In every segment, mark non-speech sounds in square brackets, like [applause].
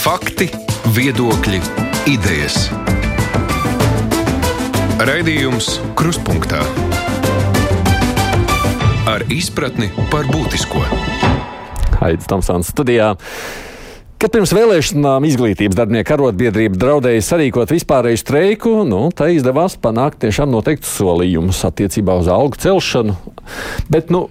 Fakti, viedokļi, idejas. Raidījums Kruspunkta ar izpratni par būtisko. Haidis Tomsons studijā. Kad pirms vēlēšanām izglītības darbinieku arotbiedrība draudēja sarīkot vispārēju streiku, nu, tā izdevās panākt tiešām noteiktus solījumus attiecībā uz algu celšanu. Bet, nu,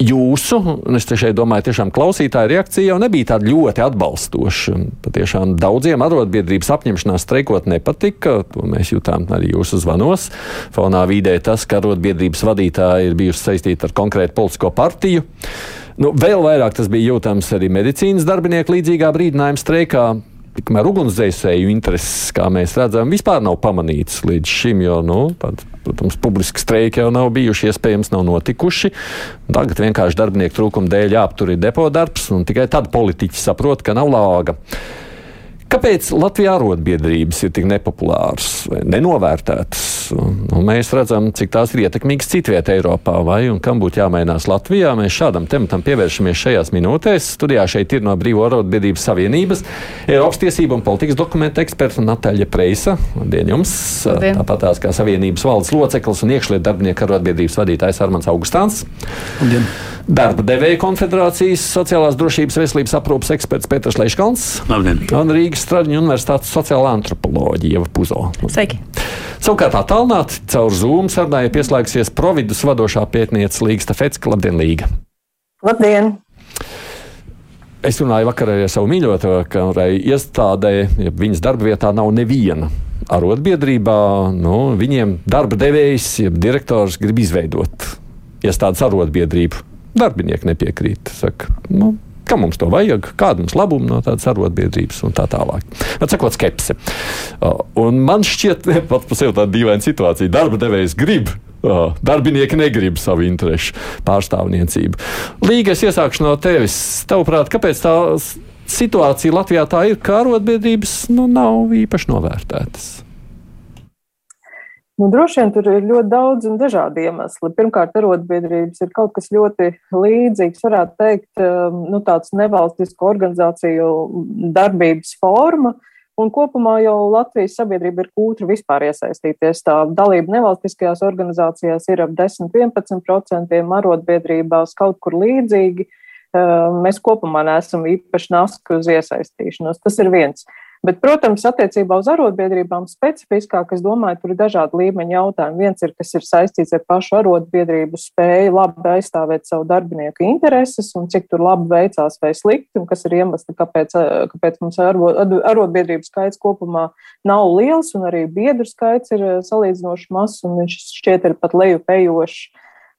jūsu, un es šeit domāju, tiešām klausītāja reakcija jau nebija tāda ļoti atbalstoša. Patiešām daudziem arotbiedrības apņemšanās streikot nepatika. To mēs jutām arī jūsu zvanos. Fonā vidē tas, ka arotbiedrības vadītāji ir bijusi saistīti ar konkrētu politisko partiju. Nu, vēl vairāk tas bija jūtams arī medicīnas darbinieku līdzīgā brīdinājuma streikā. Tikmēr ugunsdzēsēju intereses, kā mēs redzam, vispār nav pamanītas līdz šim, jo, nu, pat, protams, publiski streiki jau nav bijuši, iespējams, nav notikuši. Tagad vienkārši darbinieku trūkuma dēļ jāaptur depo darbs, un tikai tad politiķi saprot, ka nav lāga. Kāpēc Latvijā arotbiedrības ir tik nepopulāras vai nenovērtētas? Nu, mēs redzam, cik tās ir ietekmīgas citvietā Eiropā, vai un kam būtu jāmainās Latvijā. Mēs šādam tematam pievēršamies šajās minūtēs. Studijā šeit ir no Brīvo arotbiedrības savienības Eiropas tiesību un politikas dokumentu eksperta Natāļa Preisa. Labdien jums! Labdien. Tāpat tās kā savienības valdes loceklis un iekšlietu darbinieku arotbiedrības vadītājs Armans Augustāns. Labdien. Darba devēja konfederācijas sociālās drošības veselības aprūpas eksperts Pēters Leiškalns. Labdien! Un Rīgas Straģiņu universitātes sociālā antropoloģija Puzo. Sveiki! Savukārt attālināti caur Zoom sarunai pieslēgsies Providus vadošā pētniece Līga Stafetska. Labdien, Līga! Labdien! Es runāju vakarā ar savu mīļoto, ka iestādē, ja viņas darba vietā nav neviena arotbiedrībā, nu, viņiem darba devējs, ja direktors grib izveidot iestādes arotbiedrību Darbinieki nepiekrīt. Saka, nu, Kam mums to vajag, kāda mums labuma no tādas arotbiedrības un tā tālāk. Atsakot, skepse. Un man šķiet, [laughs] pats par sevi tāda dīvaina situācija. Darba devējs grib, darbinieki negrib savu interesu pārstāvniecību. Līga, es iesākšu no tevis. Tavuprāt, kāpēc tā situācija Latvijā tā ir, ka arotbiedrības nu, nav īpaši novērtētas? Nu, droši vien tur ir ļoti daudz un dažādi iemesli. Pirmkārt, arotbiedrības ir kaut kas ļoti līdzīgs, varētu teikt, um, nu, tāds nevalstisku organizāciju darbības forma. Un kopumā jau Latvijas sabiedrība ir kūtra vispār iesaistīties. Tā dalība nevalstiskajās organizācijās ir ap 10-11%, arotbiedrībās kaut kur līdzīgi. Um, mēs kopumā neesam īpaši naski uz iesaistīšanos. Tas ir viens. Bet, protams, attiecībā uz arotbiedrībām specifiskāk, es domāju, tur ir dažādi līmeņi jautājumi. Viens ir, kas ir saistīts ar pašu arotbiedrību spēju labi aizstāvēt savu darbinieku intereses un cik tur labi veicās vai slikti, un kas ir iemesli, kāpēc, kāpēc mums arotbiedrību skaits kopumā nav liels, un arī biedru skaits ir salīdzinoši mazs, un viņš šķiet ir pat lejupējošs.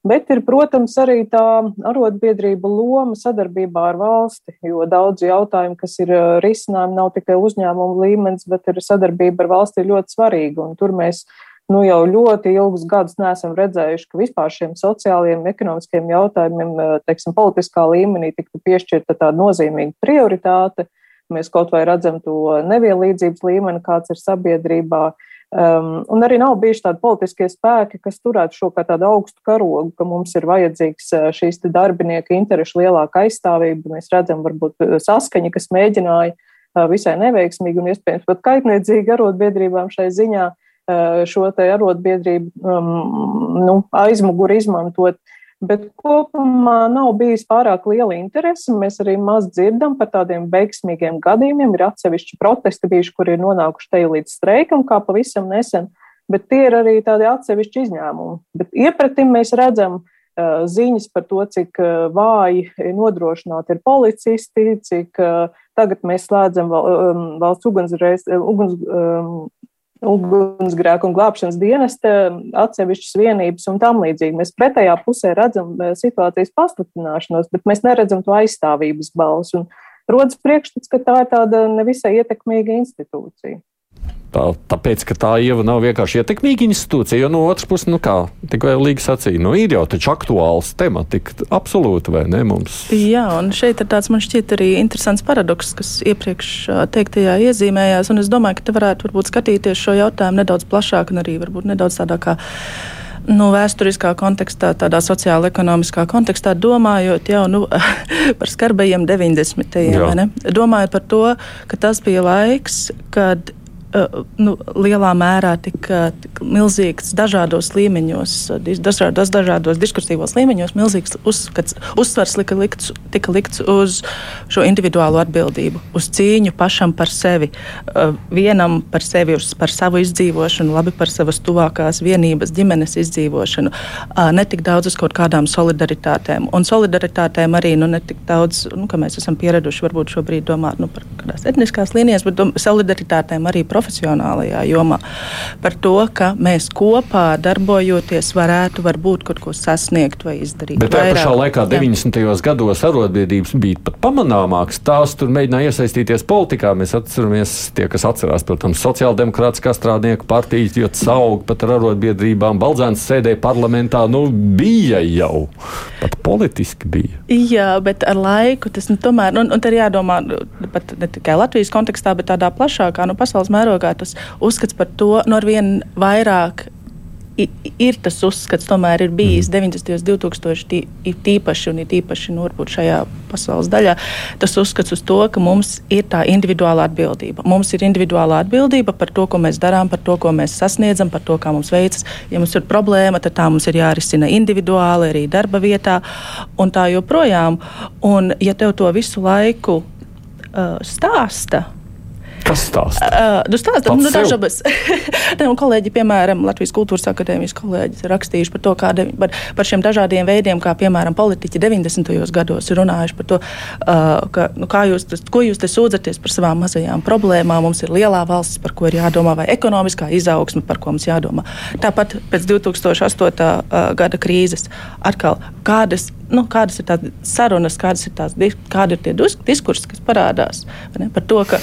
Bet ir, protams, arī tā arotbiedrība loma sadarbībā ar valsti, jo daudz jautājumu, kas ir risinājumi, nav tikai uzņēmumu līmenis, bet ir sadarbība ar valsti ļoti svarīga. Un tur mēs nu, jau ļoti ilgus gadus neesam redzējuši, ka vispār šiem sociālajiem, ekonomiskiem jautājumiem, teiksim, politiskā līmenī tiktu piešķirta tāda nozīmīga prioritāte. Mēs kaut vai redzam to nevienlīdzības līmeni, kāds ir sabiedrībā. Uh, Um, un arī nav bijuši tādi politiskie spēki, kas turētu šo kā tādu augstu karogu, ka mums ir vajadzīgs uh, šīs darbinieku interešu lielāka aizstāvība. Mēs redzam, varbūt uh, saskaņa, kas mēģināja uh, visai neveiksmīgi un iespējams pat kaitniecīgi arotbiedrībām šai ziņā šo te arotbiedrību um, nu, aizmuguri izmantot. Uh, Bet kopumā nav bijis pārāk liela interese. Mēs arī maz dzirdam par tādiem veiksmīgiem gadījumiem. Ir atsevišķi protesti bijuši, kur ir nonākuši te līdz streikam, kā pavisam nesen, bet tie ir arī tādi atsevišķi izņēmumi. Bet iepratim mēs redzam uh, ziņas par to, cik uh, vāji nodrošināti ir policisti, cik uh, tagad mēs slēdzam val, um, valsts ugunsreiz, uguns, um, ugunsgrēku un glābšanas dienesta atsevišķas vienības un tam līdzīgi. Mēs pretējā pusē redzam eh, situācijas pasliktināšanos, bet mēs neredzam to aizstāvības balsu. Rodas priekšstats, ka tā ir tāda nevisai ietekmīga institūcija. Tā, tāpēc, ka tā jau nav vienkārši ietekmīga institūcija, jo no otras puses, nu kā tikko Līga sacīja, nu ir jau taču aktuāls tematika, absolūti vai ne mums? Jā, un šeit ir tāds man šķiet arī interesants paradoks, kas iepriekš teiktajā iezīmējās, un es domāju, ka te varētu varbūt skatīties šo jautājumu nedaudz plašāk un arī varbūt nedaudz tādā kā Nu, vēsturiskā kontekstā, tādā sociāla ekonomiskā kontekstā, domājot jau nu, [laughs] par skarbajiem 90. gadiem, domājot par to, ka tas bija laiks, kad nu, lielā mērā tika, tika milzīgs dažādos līmeņos, dažādos, dažādos diskursīvos līmeņos, milzīgs uzskats, uzsvars lika likts, tika likts uz šo individuālo atbildību, uz cīņu pašam par sevi, eh, vienam par sevi, par savu izdzīvošanu, labi par savas tuvākās vienības, ģimenes izdzīvošanu, eh, ne tik daudz uz kaut kādām solidaritātēm. Un solidaritātēm arī nu, ne tik daudz, nu, ka mēs esam pieraduši varbūt šobrīd domāt nu, par etniskās līnijās, bet solidaritātēm arī profesionāli profesionālajā jomā. Par to, ka mēs kopā darbojoties varētu varbūt kaut ko sasniegt vai izdarīt. Bet tajā pašā laikā, 90. Jā. gados, arotbiedrības bija pat pamanāmākas. Tās tur mēģināja iesaistīties politikā. Mēs atceramies, tie, kas atcerās, protams, sociāldemokrātiskā strādnieku partijas, jo caug pat ar arotbiedrībām. Baldzēns sēdēja parlamentā, nu bija jau. Pat politiski bija. Jā, bet ar laiku tas nu, tomēr, un, un te ir jādomā pat ne tikai Latvijas kontekstā, bet tādā plašākā, nu, pasaules mērogā tas uzskats par to, nu, ar vien vairāk ir tas uzskats, tomēr ir bijis mm. 90. un 2000. tīpaši, un ir īpaši nu, šajā pasaules daļā, tas uzskats uz to, ka mums ir tā individuāla atbildība. Mums ir individuāla atbildība par to, ko mēs darām, par to, ko mēs sasniedzam, par to, kā mums veicas. Ja mums ir problēma, tad tā mums ir jārisina individuāli, arī darba vietā, un tā joprojām. Un, ja tev to visu laiku uh, stāsta, Kas stāsta? Uh, nu, stāsta nu, dažabas. ne, [laughs] kolēģi, piemēram, Latvijas Kultūras Akadēmijas kolēģis rakstījuši par to, kāda, par, par šiem dažādiem veidiem, kā piemēram politiķi 90. gados ir runājuši par to, uh, ka, nu, jūs, tas, ko jūs te sūdzaties par savām mazajām problēmām. Mums ir lielā valsts, par ko ir jādomā, vai ekonomiskā izaugsme, par ko mums jādomā. Tāpat pēc 2008. Uh, gada krīzes atkal kādas nu, kādas ir tās sarunas, kādas ir tās kādi ir tie diskursi, kas parādās ne, par to, ka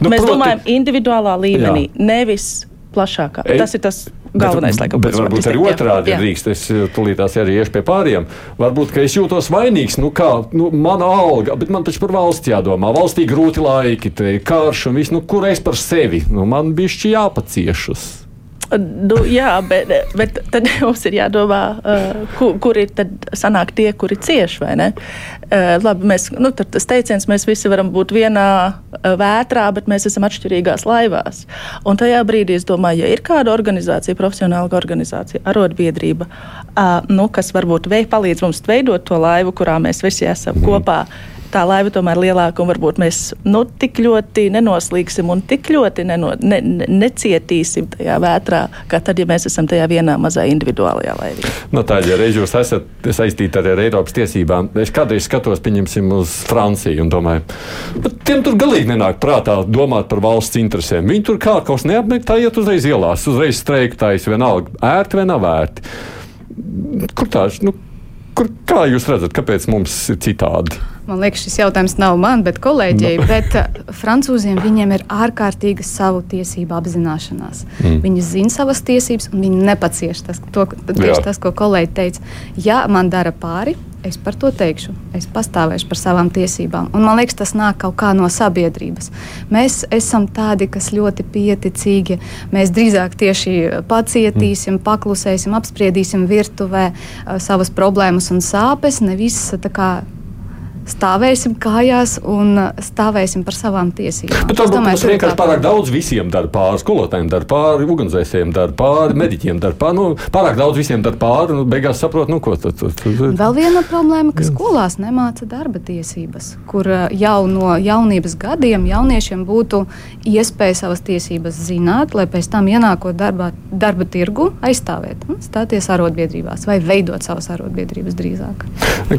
nu, mēs proti, domājam individuālā līmenī, jā. nevis plašākā. Ei, tas ir tas galvenais, laikam. Bet varbūt arī otrādi ir drīkst. Es eh, tulītās arī iešu pie pāriem. Varbūt, ka es jūtos vainīgs, nu kā, nu, mana alga, bet man taču par valsts jādomā. Valstī grūti laiki, karš un viss, nu, kur es par sevi? Nu, man bišķi jāpaciešas. Nu, jā, bet, bet tad [laughs] mums ir jādomā, uh, kur, kur ir sanāk tie, kuri cieš vai ne. Uh, labi, mēs, nu, tas teiciens, mēs visi varam būt vienā uh, vētrā, bet mēs esam atšķirīgās laivās. Un tajā brīdī es domāju, ja ir kāda organizācija, profesionāla organizācija, arotbiedrība, uh, nu, kas varbūt vei, palīdz mums veidot to laivu, kurā mēs visi esam mm. Tā laiva tomēr lielāka, un varbūt mēs nu, tik ļoti nenoslīgsim un tik ļoti neno, ne, ne, necietīsim tajā vētrā, kā tad, ja mēs esam tajā vienā mazā individuālajā laivā. No nu, tā, ja reiz jūs esat saistīti ar Eiropas tiesībām, es kādreiz skatos, pieņemsim, uz Franciju un domāju, bet tiem tur galīgi nenāk prātā domāt par valsts interesēm. Viņi tur kā kaut kas neapmeklē, tā iet uzreiz ielās, uzreiz streiktājas, vienalga, ērti vai nav ērti. Kur tā, nu, kur, kā jūs redzat, kāpēc mums ir citādi? Man liekas, šis jautājums nav man, bet kolēģiem. No. Bet uh, francūziem viņiem ir ārkārtīga savu tiesību apzināšanās. Mm. Viņi zina savas tiesības, un viņi nepacieš tas, to, tieši tas, ko kolēģi teica. Ja man dara pāri, es par to teikšu. Es pastāvēšu par savām tiesībām. Un man liekas, tas nāk kaut kā no sabiedrības. Mēs esam tādi, kas ļoti pieticīgi. Mēs drīzāk tieši pacietīsim, paklusēsim, apspriedīsim virtuvē uh, savas problēmas un sāpes. Nevis tā kā stāvēsim kājās un uh, stāvēsim par savām tiesībām. Bet varbūt mums vienkārši pārāk daudz visiem dara pāri, skolotājiem dara pāri, ugunsdzēsējiem dara pāri, mediķiem dara pāri. Nu, pārāk daudz visiem dara pāri, nu, beigās saprot, nu, ko tad. Vēl viena problēma, ka skolās nemāca darba tiesības, kur uh, jau no jaunības gadiem jauniešiem būtu iespēja savas tiesības zināt, lai pēc tam ienākot darbā, darba tirgu aizstāvēt, nu, stāties arotbiedrībās vai veidot savas arotbiedrības drīzāk.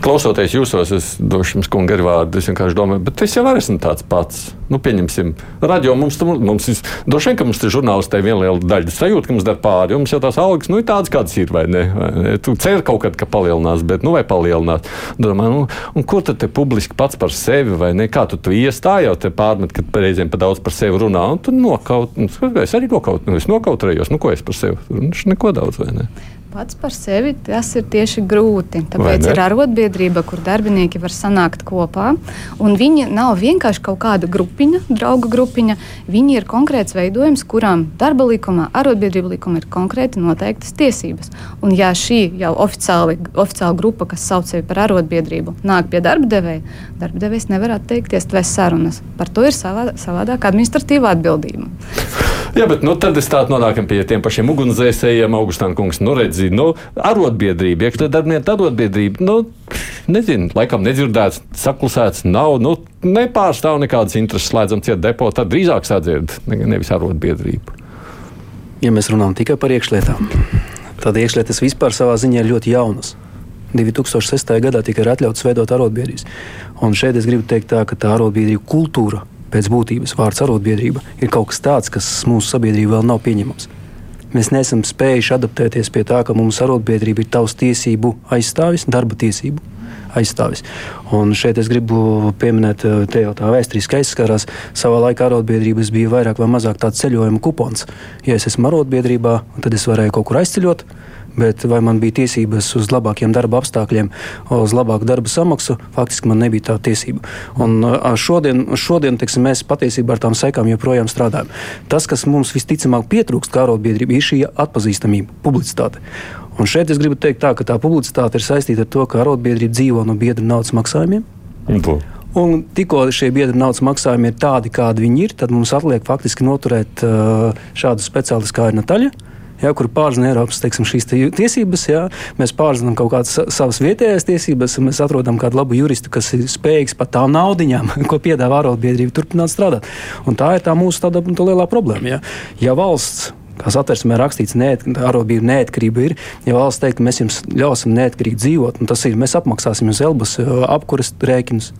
Klausoties jūsos, es došu jums kungi ir vārdi. Es vienkārši domāju, bet es jau esmu tāds pats. Nu, pieņemsim, radio mums, mums ir droši vien, ka mums ir žurnālistē viena liela daļa sajūta, ka mums dara pāri. Mums jau tās algas nu, ir tādas, kādas ir. Vai ne? Vai ne? Tu cer kaut kad, ka palielinās, bet nu vai palielinās. Domā, nu, un kur tad te publiski pats par sevi vai ne? Kā tu to iestāji, jau te pārmet, ka reizēm pa daudz par sevi runā, un tu nokaut. Nu, es arī nokaut, nu, es nokautrējos. Nu, ko es par sevi? Nu, neko daudz vai ne? Pats par sevi tas ir tieši grūti. Tāpēc ir arotbiedrība, kur darbinieki var sanākt kopā. Viņi nav vienkārši kaut kāda grupiņa, draugu grupiņa. Viņi ir konkrēts veidojums, kurām darba likumā, arotbiedrība likumā ir konkrēti noteiktas tiesības. Un, ja šī jau oficiāli, oficiāla grupa, kas sauc sevi par arotbiedrību, nāk pie darba devēja, darba devējs nevar atteikties tvest sarunas. Par to ir savā, savādāk administratīva atbildība. Jā, bet nu, tad es tādu nonākam pie tiem pašiem ugunsdzēsējiem. Augustāna kungs, nu redzi, nu, arotbiedrība, iekšļa darbinieku arotbiedrība. Nu, nezinu, laikam nedzirdēts, saklusēts, nav, nu, nepārstāv nekādas intereses slēdzam ciet depo, tad drīzāk sadzird, nevis arotbiedrību. Ja mēs runājam tikai par iekšlietām, tad iekšlietas vispār savā ziņā ir ļoti jaunas. 2006. gadā tika atļauts veidot arotbiedrības. Un šeit es gribu teikt, tā, ka tā arotbiedrība kultūra pēc būtības vārds arotbiedrība ir kaut kas tāds, kas mūsu sabiedrībā vēl nav pieņemams. Mēs neesam spējuši adaptēties pie tā, ka mums arotbiedrība ir tavs tiesību aizstāvis, darba tiesību aizstāvis. Un šeit es gribu pieminēt, eh, te jau tā vēsturiski aizskarās. Savā laikā arotbiedrības bija vairāk vai mazāk tāds ceļojuma kupons. Ja es esmu arotbiedrībā, tad es varēju kaut kur aizceļot bet vai man bija tiesības uz labākiem darba apstākļiem, uz labāku darba samaksu, faktiski man nebija tā tiesība. Un šodien, šodien teiksim, mēs patiesībā ar tām sekām joprojām strādājam. Tas, kas mums visticamāk pietrūkst kā arotbiedrība, ir šī atpazīstamība, publicitāte. Un šeit es gribu teikt, tā, ka tā publicitāte ir saistīta ar to, ka arotbiedrība dzīvo no biedru naudas maksājumiem. Un, Un tikko šie biedru naudas maksājumi ir tādi, kādi viņi ir, tad mums atliek faktiski noturēt uh, šādu speciālistu kā ir Natāļa, ja, kur pārzina Eiropas teiksim, šīs te tiesības. Ja, mēs pārzinām kaut kādas savas vietējās tiesības, un mēs atrodam kādu labu juristu, kas ir spējīgs pat tām naudiņām, [laughs] ko piedāvā arotbiedrība, turpināt strādāt. Un tā ir tā mūsu tāda, tā lielā problēma. Ja, ja valsts kā satversmē rakstīts, arotbiedrība neatkarība ir. Ja valsts teikt, mēs jums ļausim neatkarīgi dzīvot, tas ir, mēs apmaksāsim jums elbas apkuras rēķinus,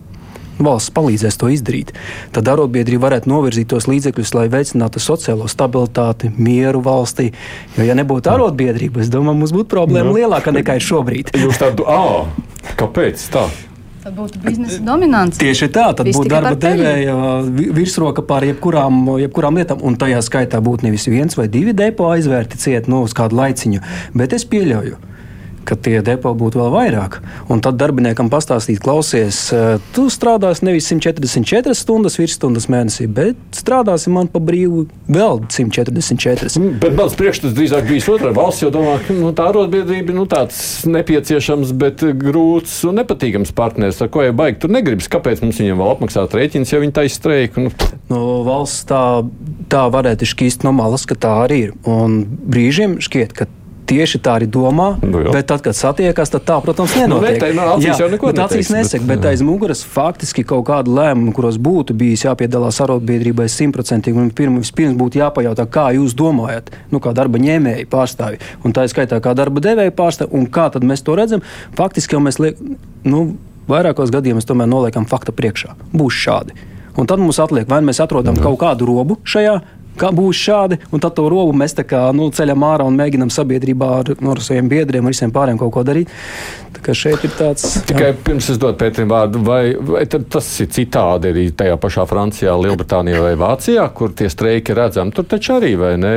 valsts palīdzēs to izdarīt, tad arotbiedrība varētu novirzīt tos līdzekļus, lai veicinātu sociālo stabilitāti, mieru valstī. Jo, ja nebūtu arotbiedrība, es domāju, mums būtu problēma no. Nu. lielāka nekā ir šobrīd. Jūs tādu, ah, kāpēc tā? Tad būtu biznesa dominants. Tieši tā, tad būtu darba devēja virsroka pār jebkurām, jebkurām lietām, un tajā skaitā būtu nevis viens vai divi depo aizvērti ciet nu, uz kādu laiciņu, bet es pieļauju ka tie depo būtu vēl vairāk. Un tad darbiniekam pastāstīt, klausies, eh, tu strādāsi nevis 144 stundas virsstundas mēnesī, bet strādāsi man pa brīvu vēl 144. Mm, bet mans priekšstats drīzāk bijis otrā valsts, jo domāju, ka nu, tā arotbiedrība ir nu, tāds nepieciešams, bet grūts un nepatīkams partneris. Ar ko jau baigi tur negribas, kāpēc mums viņiem vēl apmaksāt rēķins, ja viņi taisa streiku? Nu. No valsts tā, tā varētu šķīst no malas, ka tā arī ir. Un brīžiem šķiet, ka tieši tā arī domā. Nu, jā. bet tad, kad satiekas, tad tā, protams, nenotiek. Nu, ne, acīs jā, bet acīs nesek, bet, aiz muguras faktiski kaut kāda lēmuma, kuros būtu bijis jāpiedalās arotbiedrībai simtprocentīgi. Pirms, vispirms būtu jāpajautā, kā jūs domājat, nu, kā darba ņēmēji pārstāvi, un tā ir skaitā kā darba devēja pārstāvi, un kā tad mēs to redzam. Faktiski jau mēs liekam, nu, vairākos gadījumos tomēr noliekam fakta priekšā. Būs šādi. Un tad mums atliek, vai nu mēs atrodam mm. kaut kādu robu šajā kā būs šādi, un tad to robu mēs kā, nu, ceļam ārā un mēģinam sabiedrībā ar, nu, ar saviem biedriem, ar visiem pārējiem kaut ko darīt. Šeit ir tāds. Tikai jā. pirms es dodu Pēterim vārdu, vai, vai tas ir citādi arī tajā pašā Francijā, Lielbritānijā vai Vācijā, kur tie streiki redzami. Tur taču arī vai ne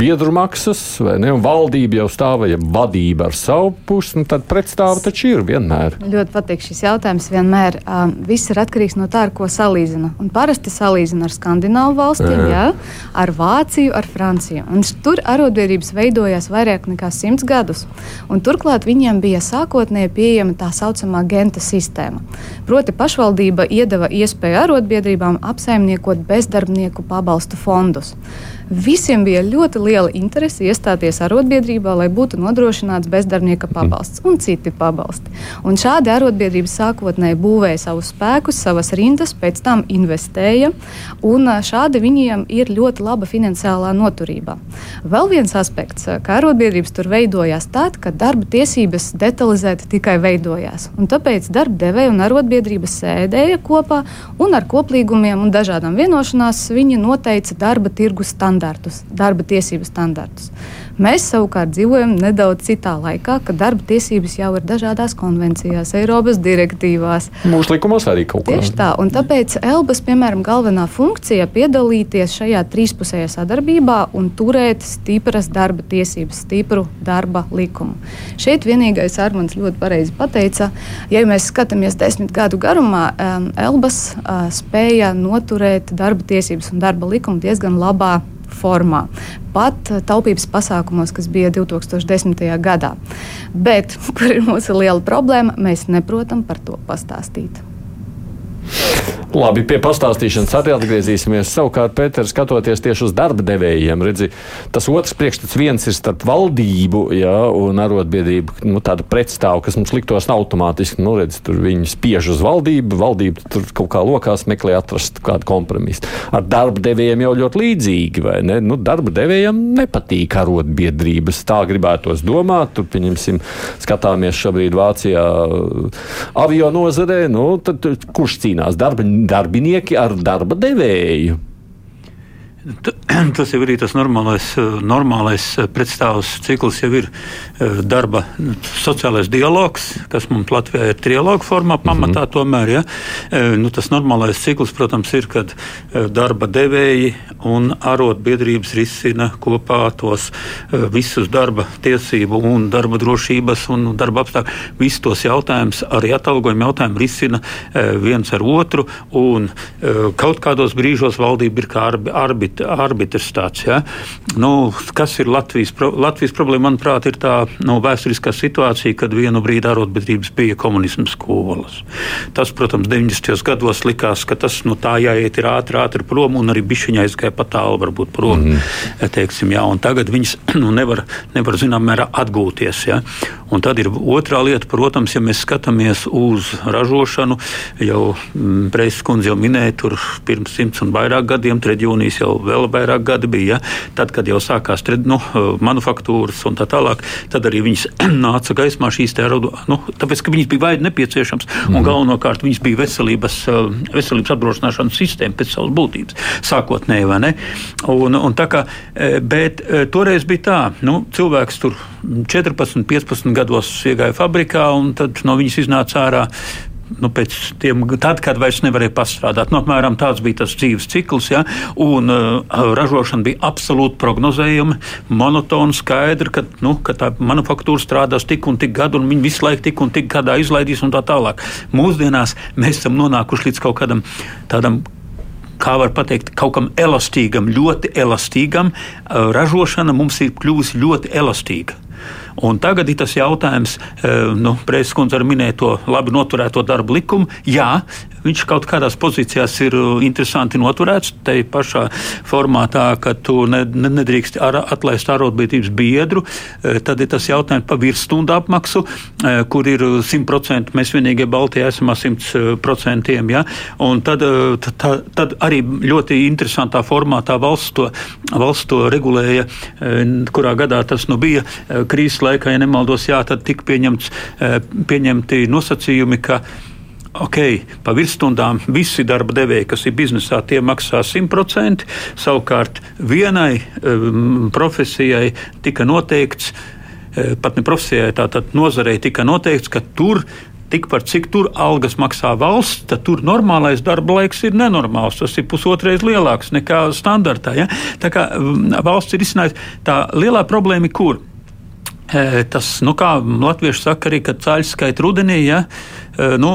biedru maksas, vai ne, un valdība jau stāv, ja vadība ar savu pusi, nu, tad pretstāva taču ir vienmēr. Ļoti patīk šis jautājums vienmēr. Um, viss ir atkarīgs no tā, ar ko salīdzina. Un parasti salīdzina ar Skandināvu valstīm. Jā. Jā ar Vāciju, ar Franciju. Un tur arotbiedrības veidojās vairāk nekā simts gadus. Un turklāt viņiem bija sākotnēji pieejama tā saucamā genta sistēma. Proti, pašvaldība iedeva iespēju arotbiedrībām apsaimniekot bezdarbnieku pabalstu fondus. Visiem bija ļoti liela interese iestāties arotbiedrībā, lai būtu nodrošināts bezdarbnieka mhm. pabalsts un citi pabalsti. Un šādi arotbiedrības sākotnēji būvēja savus spēkus, savas rindas, pēc tam investēja, un šādi viņiem ir ļoti laba finansiālā noturība. Vēl viens aspekts, ka arotbiedrības tur veidojās tad, kad darba tiesības detalizēti tikai veidojās. Un tāpēc darba devēja un arotbiedrības sēdēja kopā un ar koplīgumiem un dažādām vienošanās viņi noteica darba tirgus standartus standartus, darba tiesību standartus. Mēs savukārt dzīvojam nedaudz citā laikā, kad darba tiesības jau ir dažādās konvencijās, Eiropas direktīvās. Mūsu likumos arī kaut kā. Tieši tā, un tāpēc Elbas, piemēram, galvenā funkcija piedalīties šajā trīspusējā sadarbībā un turēt stipras darba tiesības, stipru darba likumu. Šeit vienīgais Armāns ļoti pareizi pateica, ja mēs skatāmies desmit gadu garumā, um, Elbas spēja noturēt darba tiesības un darba likumu diezgan labā formā, pat taupības pasākumos, kas bija 2010. gadā. Bet, [laughs] kur ir mūsu liela problēma, mēs neprotam par to pastāstīt. Labi, pie pastāstīšanas atgriezīsimies. Savukārt, Pēters, skatoties tieši uz darba devējiem, redzi, tas otrs priekšstats viens ir starp valdību jā, un arotbiedrību. Nu, tāda pretstāva, kas mums liktos automātiski, nu, redz, tur viņi spiež uz valdību, valdība tur kaut kā lokās meklē atrast kādu kompromisu. Ar darba devējiem jau ļoti līdzīgi, vai ne? Nu, darba devējiem nepatīk arotbiedrības. Tā gribētos domāt. Tur, pieņemsim, skatāmies šobrīd Vācijā avio nozarē, nu, tad kurš cīnās darba? Darbinieki ar darba devēju. [clears throat] Tas jau ir tas normālais, normālais pretstāvs cikls, jau ir eh, darba sociālais dialogs, kas mums Latvijā ir trialogu formā, pamatā mm -hmm. tomēr. Ja? Eh, nu, tas normālais cikls, protams, ir, kad eh, darba devēji un arotbiedrības risina kopā tos visus darba tiesību un darba drošības un darba apstākļu, visus tos jautājumus, arī atalgojuma jautājumu risina viens ar otru, un kaut kādos brīžos valdība ir kā arbitra arbitrs tāds. Ja? Nu, kas ir Latvijas, pro, Latvijas problēma? Manuprāt, ir tā nu, vēsturiskā situācija, kad vienu brīdi arotbiedrības bija komunisma skolas. Tas, protams, 90. gados likās, ka tas nu, tā jāiet ir ātri, ātri prom, un arī bišķiņa aizgāja pat tālu, varbūt prom. Mm -hmm. teiksim, ja? Tagad viņas [clears throat] nu, nevar, nevar zināmā mērā atgūties. Ja? Un tad ir otrā lieta, protams, ja mēs skatāmies uz ražošanu, jau mm, Preizes kundze jau minēja, tur pirms simts un vairāk gadiem, reģionīs jau vēl vairāk gadi bija. Ja? Tad, kad jau sākās nu, manufaktūras un tā tālāk, tad arī viņas [clears throat] nāca gaismā šīs te raudu, nu, tāpēc, ka viņas bija vaidi nepieciešams mm. un mhm. galvenokārt viņas bija veselības, veselības apdrošināšanas sistēma pēc savas būtības sākotnēji? Un, un tā kā, e, bet toreiz bija tā, nu, cilvēks tur 14, 15 gados iegāja fabrikā un tad no viņas iznāca ārā nu, pēc tiem, tad, kad vairs nevarēja pastrādāt. Nu, apmēram tāds bija tas dzīves cikls, ja, un uh, ražošana bija absolūti prognozējama, monotona, skaidra, ka, nu, ka tā manufaktūra strādās tik un tik gadu, un viņi visu laiku tik un tik gadā izlaidīs un tā tālāk. Mūsdienās mēs esam nonākuši līdz kaut kādam tādam kā var teikt, kaut kam elastīgam, ļoti elastīgam. Uh, ražošana mums ir kļuvusi ļoti elastīga. Un tagad ir tas jautājums, eh, nu, Preizes kundze arī minēja to labi noturēto darbu likumu. Jā, viņš kaut kādās pozīcijās ir uh, interesanti noturēts. Te pašā formātā, ka tu ne, ne, nedrīkst ar, atlaist arotbiedrības biedru, eh, tad ir tas jautājums par virsstundu apmaksu, eh, kur ir 100%. Mēs vienīgie Baltijā esam ar 100%. Ja? Un tad, tad, tad arī ļoti interesantā formātā valsts to, valsts to regulēja, kurā gadā tas nu bija krīzes laikā, ja nemaldos, jā, tad tika pieņemts, pieņemti nosacījumi, ka ok, pa virsstundām visi darba devēji, kas ir biznesā, tie maksā 100%. Savukārt vienai um, profesijai tika noteikts, uh, pat ne profesijai, tātad nozarei tika noteikts, ka tur tikpat cik tur algas maksā valsts, tad tur normālais darba laiks ir nenormāls. Tas ir pusotrais lielāks nekā standartā. Ja? Tā kā valsts ir izsnājusi, tā lielā problēma ir kur? Tas, nu, kā latvieši saka, arī, cāļi skaita rudenī, ja, nu,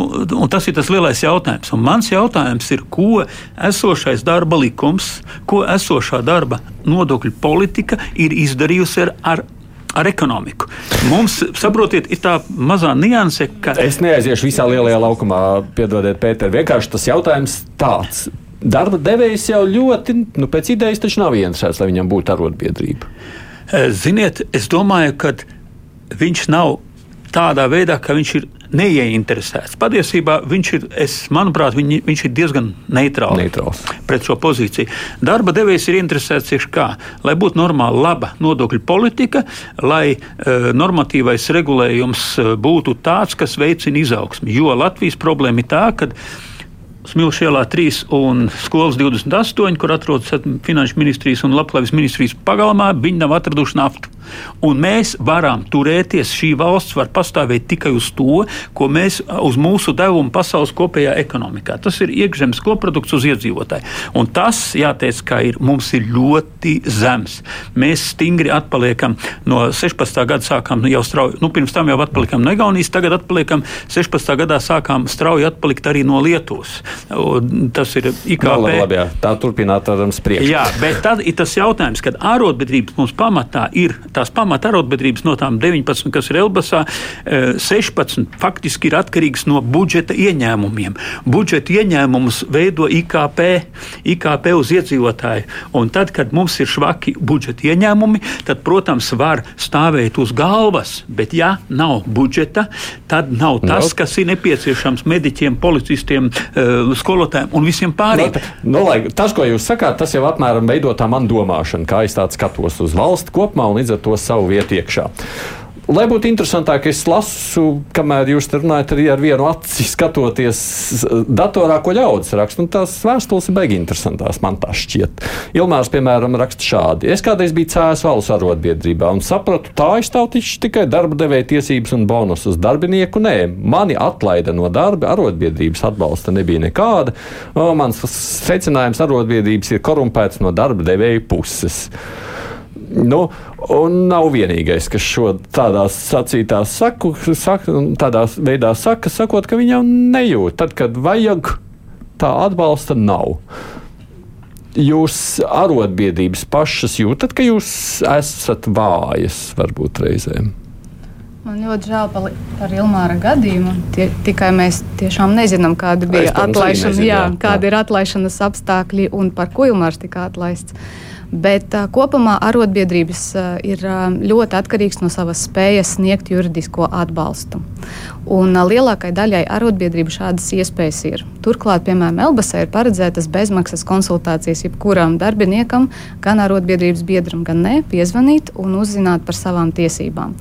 tas ir tas lielais jautājums. Un mans jautājums ir, ko esošais darba likums, ko esošā darba nodokļu politika ir izdarījusi ar, ar ar ekonomiku. Mums, saprotiet, ir tā mazā nianse, ka. Es neaiziešu visā lielajā laukumā, piedodiet, Pēter. Vienkārši tas jautājums tāds. Darba devējs jau ļoti, nu, pēc idejas taču nav interesēts, lai viņam būtu arotbiedrība. Eh, ziniet, es domāju, ka viņš nav tādā veidā, ka viņš ir neieinteresēts. Patiesībā viņš ir, es, manuprāt, viņ, viņš ir diezgan neitrāls, neitrāls pret šo pozīciju. Darba devējs ir interesēts tieši kā, lai būtu normāla, laba nodokļu politika, lai uh, normatīvais regulējums uh, būtu tāds, kas veicina izaugsmi. Jo Latvijas problēma ir tā, ka Smilšu ielā 3 un skolas 28, kur atrodas Finanšu ministrijas un Labklājības ministrijas pagalmā, viņi nav atraduši naftu. Un mēs varam turēties, šī valsts var pastāvēt tikai uz to, ko mēs uz mūsu devumu pasaules kopējā ekonomikā. Tas ir iekšzemes koprodukts uz iedzīvotāju. Un tas, jāteic, ka ir, mums ir ļoti zems. Mēs stingri atpaliekam no 16. gada sākām jau strauji, nu pirms tam jau atpalikām no Igaunijas, tagad atpaliekam 16. gadā sākām strauji atpalikt arī no Lietuvas. Tas ir IKP. No, labi, labi, jā. tā turpināt ar spriekšu. Jā, bet tad ir tas jautājums, kad ārotbiedrības mums pamatā ir tās pamata arotbiedrības no tām 19, kas ir Elbasā, 16 eh, faktiski ir atkarīgs no budžeta ieņēmumiem. Budžeta ieņēmumus veido IKP, IKP uz iedzīvotāju. Un tad, kad mums ir švaki budžeta ieņēmumi, tad, protams, var stāvēt uz galvas, bet ja nav budžeta, tad nav tas, no. kas ir nepieciešams mediķiem, policistiem, eh, skolotājiem un visiem pārējiem. No, no, lai, tas, ko jūs sakāt, tas jau apmēram veido tā man domāšana, kā es skatos uz valsti kopumā un līdz ar to savu vietu iekšā. Lai būtu interesantāk, es lasu, kamēr jūs runājat, arī ar vienu aci skatoties datorā, ko ļaudis raksta. Tās vēstules ir beigās interesantas, man tā šķiet. Ilmārs, piemēram, raksta šādi. Es kādreiz biju cēlus valsts arotbiedrībā un sapratu, tā aizstāv tikai darba devēja tiesības un bonusus darbinieku. Nē, mani atlaida no darba, arotbiedrības atbalsta nebija nekāda. O, mans secinājums arotbiedrības ir korumpēts no darba devēja puses. Nu, un nav vienīgais, kas šo tādā sacītās saku, saka, tādā veidā saka, sakot, ka viņi jau nejūt. Tad, kad vajag, tā atbalsta nav. Jūs arotbiedrības pašas jūtat, ka jūs esat vājas varbūt reizēm. Man ļoti žēl par Ilmāra gadījumu. Tie, tikai mēs tiešām nezinām, kāda bija atlaišana, jā, kāda jā. ir atlaišanas apstākļi un par ko Ilmārs tika atlaists. Bet uh, kopumā arotbiedrības uh, ir uh, ļoti atkarīgs no savas spējas sniegt juridisko atbalstu. Un lielākai daļai arotbiedrību šādas iespējas ir. Turklāt, piemēram, Elbasē ir paredzētas bezmaksas konsultācijas jebkuram darbiniekam, gan arotbiedrības biedram, gan ne, piezvanīt un uzzināt par savām tiesībām.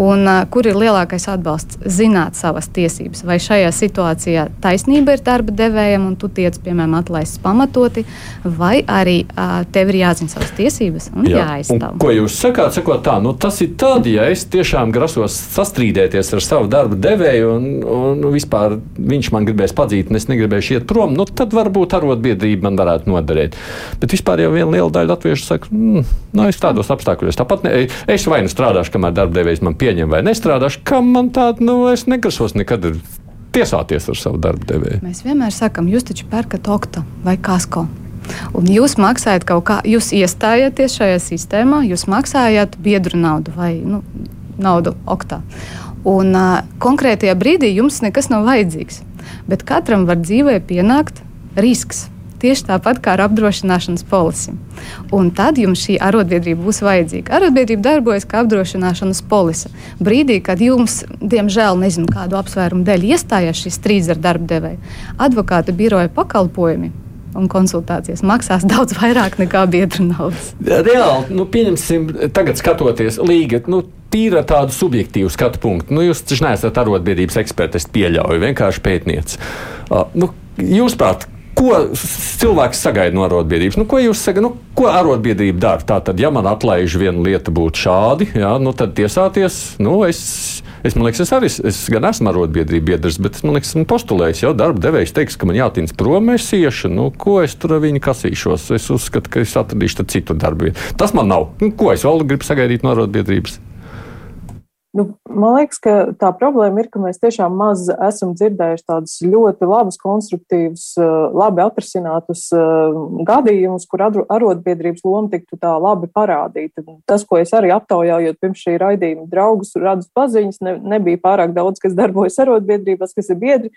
Un, kur ir lielākais atbalsts? Zināt savas tiesības. Vai šajā situācijā taisnība ir darba devējam un tu tiec, piemēram, atlaists pamatoti, vai arī uh, tev ir jāzina savas tiesības un Jā. jāaizstāv. Un ko jūs sakāt? Sakot tā, nu, tas ir tad, ja es tiešām grasos sastrīdēties ar savu darba devēju, un, un vispār viņš man gribēs padzīt, un es negribēšu iet prom, nu, tad varbūt arotbiedrība man varētu noderēt. Bet vispār jau viena liela daļa latviešu saka, mm, nu, es tādos apstākļos tāpat ne, es vai nu strādāšu, kamēr darba devējs man pieņem, vai nestrādāšu, kam man tāda, nu, es negrasos nekad tiesāties ar savu darbu devēju. Mēs vienmēr sakām, jūs taču pērkat okta vai kasko. Un jūs maksājat kaut kā, jūs iestājāties šajā sistēmā, jūs maksājat biedru naudu vai nu, naudu oktā. Un uh, konkrētajā brīdī jums nekas nav vajadzīgs. Bet katram var dzīvē pienākt risks. Tieši tāpat kā ar apdrošināšanas polisi. Un tad jums šī arotbiedrība būs vajadzīga. Arotbiedrība darbojas kā apdrošināšanas polise. Brīdī, kad jums, diemžēl, nezinu kādu apsvērumu dēļ iestājās šis strīds ar darba devēju, advokāta biroja pakalpojumi un konsultācijas maksās daudz vairāk nekā biedru naudas. Reāli, nu, pieņemsim, tagad skatoties līga. Nu, Tīra tādu subjektīvu skatu punktu. Nu, jūs taču neesat arotbiedrības eksperts, es pieļauju, vienkārši pētnieks. Uh, nu, jūs prāt, ko cilvēks sagaida no arotbiedrības? Nu, ko jūs sakat, nu, ko arotbiedrība dara? Tā tad, ja man atlaiž viena lieta būtu šādi, jā, nu, tad tiesāties, nu, es Es, liekas, es arī es gan esmu arotbiedrība biedrs, bet man liekas, esmu postulējis, jau darba devējs teiks, ka man jātīns prom, es iešu, nu, ko es tur ar viņu kasīšos. Es uzskatu, ka es atradīšu citu darbu. Tas man nav. Nu, ko es vēl gribu sagaidīt no arotbiedrības? Nu, man liekas, ka tā problēma ir, ka mēs tiešām maz esam dzirdējuši tādus ļoti labus, konstruktīvus, eh, labi atrisinātus eh, gadījumus, kur arotbiedrības loma tiktu tā labi parādīta. Tas, ko es arī aptaujājot pirms šī raidījuma draugus, radus paziņas, ne, nebija pārāk daudz, kas darbojas arotbiedrībās, kas ir biedri.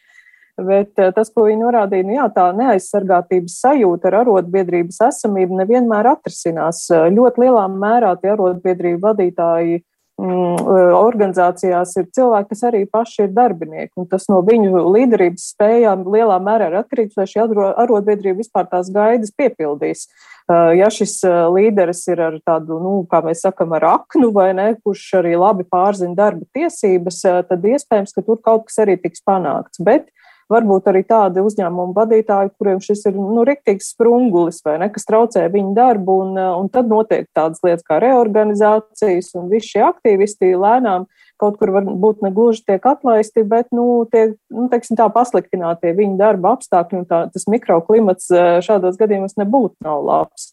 Bet eh, tas, ko viņi norādīja, nu jā, tā neaizsargātības sajūta ar arotbiedrības esamību nevienmēr atrisinās. Ļoti lielā mērā tie arotbiedrību vadītāji organizācijās ir cilvēki, kas arī paši ir darbinieki, un tas no viņu līderības spējām lielā mērā ir atkarīgs, vai šī arotbiedrība vispār tās gaidas piepildīs. Ja šis līderis ir ar tādu, nu, kā mēs sakam, ar aknu vai ne, kurš arī labi pārzina darba tiesības, tad iespējams, ka tur kaut kas arī tiks panākts. Bet varbūt arī tādi uzņēmumu vadītāji, kuriem šis ir nu, riktīgs sprungulis vai ne, kas traucē viņu darbu, un, un tad notiek tādas lietas kā reorganizācijas, un visi šie aktīvisti lēnām kaut kur varbūt ne gluži tiek atlaisti, bet, nu, tiek, nu, teiksim tā, pasliktinātie viņu darba apstākļi, un tā, tas mikroklimats šādos gadījumos nebūtu nav labs.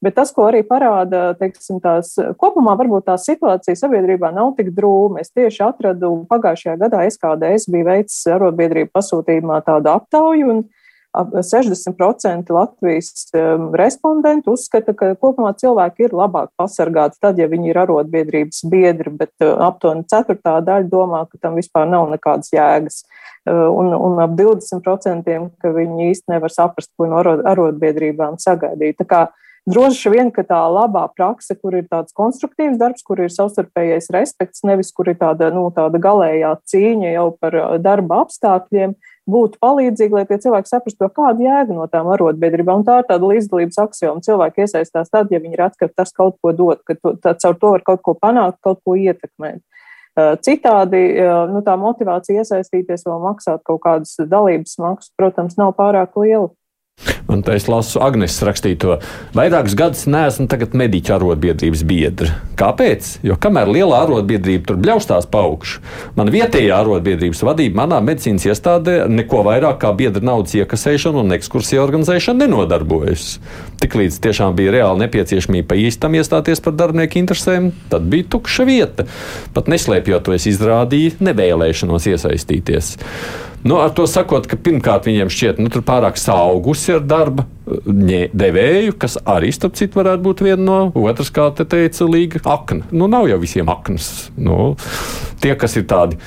Bet tas, ko arī parāda, teiksim, tās kopumā varbūt tā situācija sabiedrībā nav tik drūma. Es tieši atradu pagājušajā gadā SKDS bija veicis arotbiedrību pasūtījumā tādu aptauju, un 60% Latvijas um, respondentu uzskata, ka kopumā cilvēki ir labāk pasargāti tad, ja viņi ir arotbiedrības biedri, bet uh, aptuveni ceturtā daļa domā, ka tam vispār nav nekādas jēgas. Uh, un, un ap 20% ka viņi īsti nevar saprast, ko no arotbiedrībām sagaidīt. Tā kā Droši vien, ka tā labā prakse, kur ir tāds konstruktīvs darbs, kur ir savstarpējais respekts, nevis kur ir tāda, nu, tāda galējā cīņa jau par darba apstākļiem, būtu palīdzīga, lai tie cilvēki saprastu, kāda jēga no tām arotbiedrībām. Tā ir tāda līdzdalības axioma. Cilvēki iesaistās tad, ja viņi redz, ka tas kaut ko dod, ka to, tā, caur to var kaut ko panākt, kaut ko ietekmēt. Citādi nu, tā motivācija iesaistīties vēl maksāt kaut kādas dalības maksas, protams, nav pārāk liela. Un es lasu Agnēs rakstīto. Vairākus gadus neesmu mediķa arotbiedrības biedra. Kāpēc? Jo kamēr lielā arotbiedrība tur bļaustās pa augšu, man vietējā arotbiedrības vadība manā medicīnas iestādē neko vairāk kā biedra naudas iekasēšanu un ekskursiju organizēšanu nenodarbojas. Tiklīdz tiešām bija reāli nepieciešamība īstam iestāties par darbinieku interesēm, tad bija tukša vieta. Pat neslēpjot to, es izrādīju nevēlēšanos iesaistīties. Nu, ar to sakot, ka pirmkārt viņiem šķiet, ka nu, tur pārāk saugusi ar darba eh, devēju, kas arī, starp citu, varētu būt viena no otras, kā te teica, līga akna. Nu, nav jau visiem aknas. Nu, tie, kas ir tādi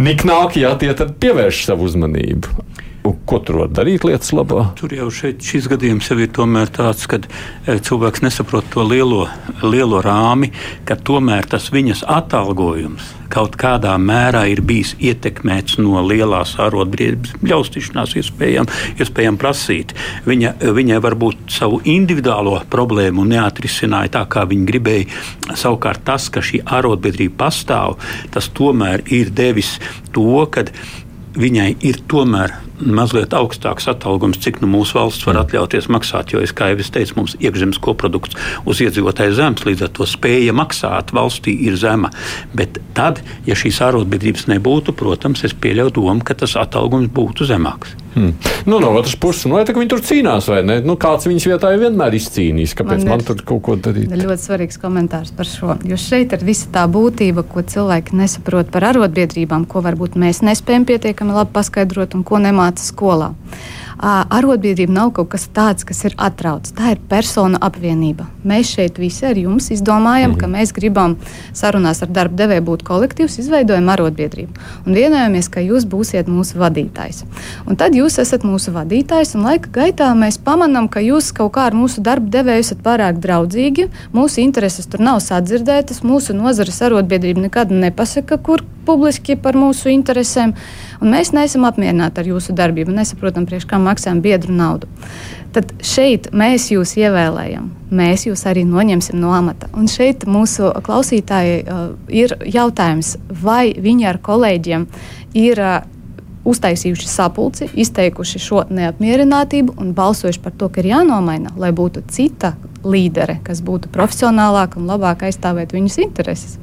niknāki, jā, tie tad pievērš savu uzmanību. Un ko tur var darīt lietas labā? Tur jau šeit, šis gadījums jau ir tāds, ka e, cilvēks nesaprot to lielo, lielo rāmi, ka tomēr tas viņas atalgojums kaut kādā mērā ir bijis ietekmēts no lielās arotbiedrības bļaustīšanās, iespējām, iespējām prasīt. Viņa, viņai varbūt savu individuālo problēmu neatrisināja tā, kā viņa gribēja. Savukārt tas, ka šī arotbiedrība pastāv, tas tomēr ir devis to, ka viņai ir tomēr mazliet augstāks atalgojums, cik nu mūsu valsts var atļauties maksāt. Jo, es, kā jau es teicu, mums iekšzemes koprodukts uz iedzīvotāju zemes, līdz ar to spēja maksāt valstī ir zema. Bet tad, ja šīs ārotbiedrības nebūtu, protams, es pieļauju domu, ka tas atalgojums būtu zemāks. Hmm. Nu, no otras puses, nu, tā, viņi tur cīnās, vai ne? Nu, kāds viņas vietā jau vienmēr izcīnīs, kāpēc man, man tur kaut ko darīt? Ļoti svarīgs komentārs par šo. Jo šeit ir visa tā būtība, ko cilvēki nesaprot par arotbiedrībām, ko varbūt mēs nespējam pietiekami labi paskaidrot un ko nemāca skolā arotbiedrība nav kaut kas tāds, kas ir atrauts. Tā ir persona apvienība. Mēs šeit visi ar jums izdomājam, mm. ka mhm. mēs gribam sarunās ar darba devēju būt kolektīvs, izveidojam arotbiedrību. Un vienojamies, ka jūs būsiet mūsu vadītājs. Un tad jūs esat mūsu vadītājs, un laika gaitā mēs pamanām, ka jūs kaut kā ar mūsu darba devēju esat pārāk draudzīgi, mūsu intereses tur nav sadzirdētas, mūsu nozares arotbiedrība nekad nepasaka, kur publiski par mūsu interesēm. Un mēs neesam apmierināti ar jūsu darbību, nesaprotam, priekš kā maksājam biedru naudu. Tad šeit mēs jūs ievēlējam, mēs jūs arī noņemsim no amata. Un šeit mūsu klausītāji uh, ir jautājums, vai viņi ar kolēģiem ir. Uh, uztaisījuši sapulci, izteikuši šo neapmierinātību un balsojuši par to, ka ir jānomaina, lai būtu cita līdere, kas būtu profesionālāka un labāk aizstāvēt viņus intereses.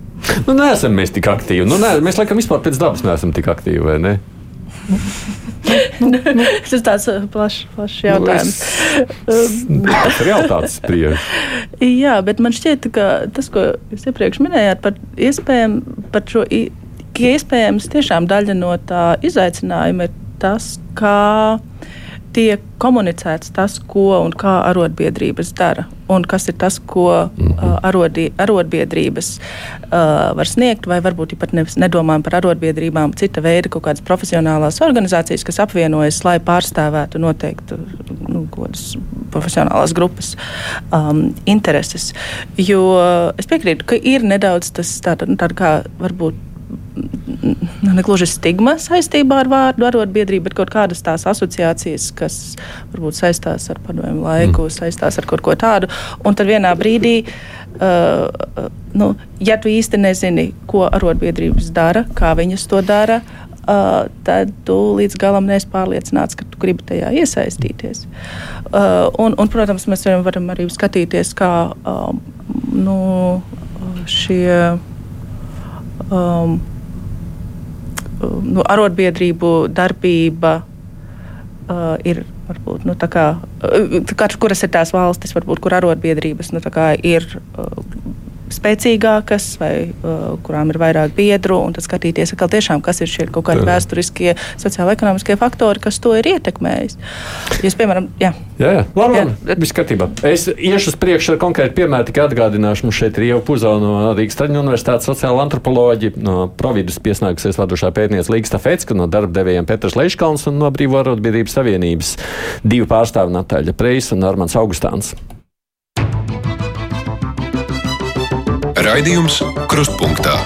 Nu, neesam mēs tik aktīvi. Nu, nē, mēs laikam vispār pēc dabas neesam tik aktīvi, vai ne? Tas ir tāds uh, plašs plaš jautājums. Nu, tas ir jautājums spriež. [laughs] Jā, bet man šķiet, ka tas, ko jūs iepriekš minējāt par iespējām, par šo, ka iespējams tiešām daļa no tā izaicinājuma ir tas, kā tiek komunicēts tas, ko un kā arotbiedrības dara, un kas ir tas, ko mm -hmm. uh, arodi, arotbiedrības uh, var sniegt, vai varbūt pat ne, nedomājam par arotbiedrībām, cita veida kaut kādas profesionālās organizācijas, kas apvienojas, lai pārstāvētu noteiktu nu, profesionālās grupas um, intereses. Jo es piekrītu, ka ir nedaudz tas tāda, nu, tāda kā varbūt ne gluži stigma saistībā ar vārdu arotbiedrība, bet kaut kādas tās asociācijas, kas varbūt saistās ar padomju laiku, mm. saistās ar kaut ko tādu. Un tad vienā brīdī, uh, nu, ja tu īsti nezini, ko arotbiedrības dara, kā viņas to dara, Uh, tad tu līdz galam neesi pārliecināts, ka tu gribi tajā iesaistīties. Uh, un, un, protams, mēs varam arī skatīties, kā um, nu, šie um, nu, arotbiedrību darbība uh, ir. Varbūt, nu, kā, kā, kuras ir tās valstis, varbūt, kur arotbiedrības nu, ir uh, spēcīgākas, vai uh, kurām ir vairāk biedru, un tad skatīties, ka tiešām kas ir šie kaut kādi jā. vēsturiskie, sociāla-ekonomiskie faktori, kas to ir ietekmējis. Jūs, piemēram, jā. Jā, jā. labi, labi. viss kārtībā. Es iešu uz priekšu ar konkrētu piemēru, tikai atgādināšu, mums šeit ir jau Puzo no Rīgas Traģiņu universitātes sociāla antropoloģi, no Providus piesnākusies vadošā pētniece Līga Stafetska, no darba devējiem Petrs Leiškalns un no Brīvo arotbiedrības savienības divi pārstāvi Natāļa Preis un Armans Augustāns. Raidījums Krustpunktā.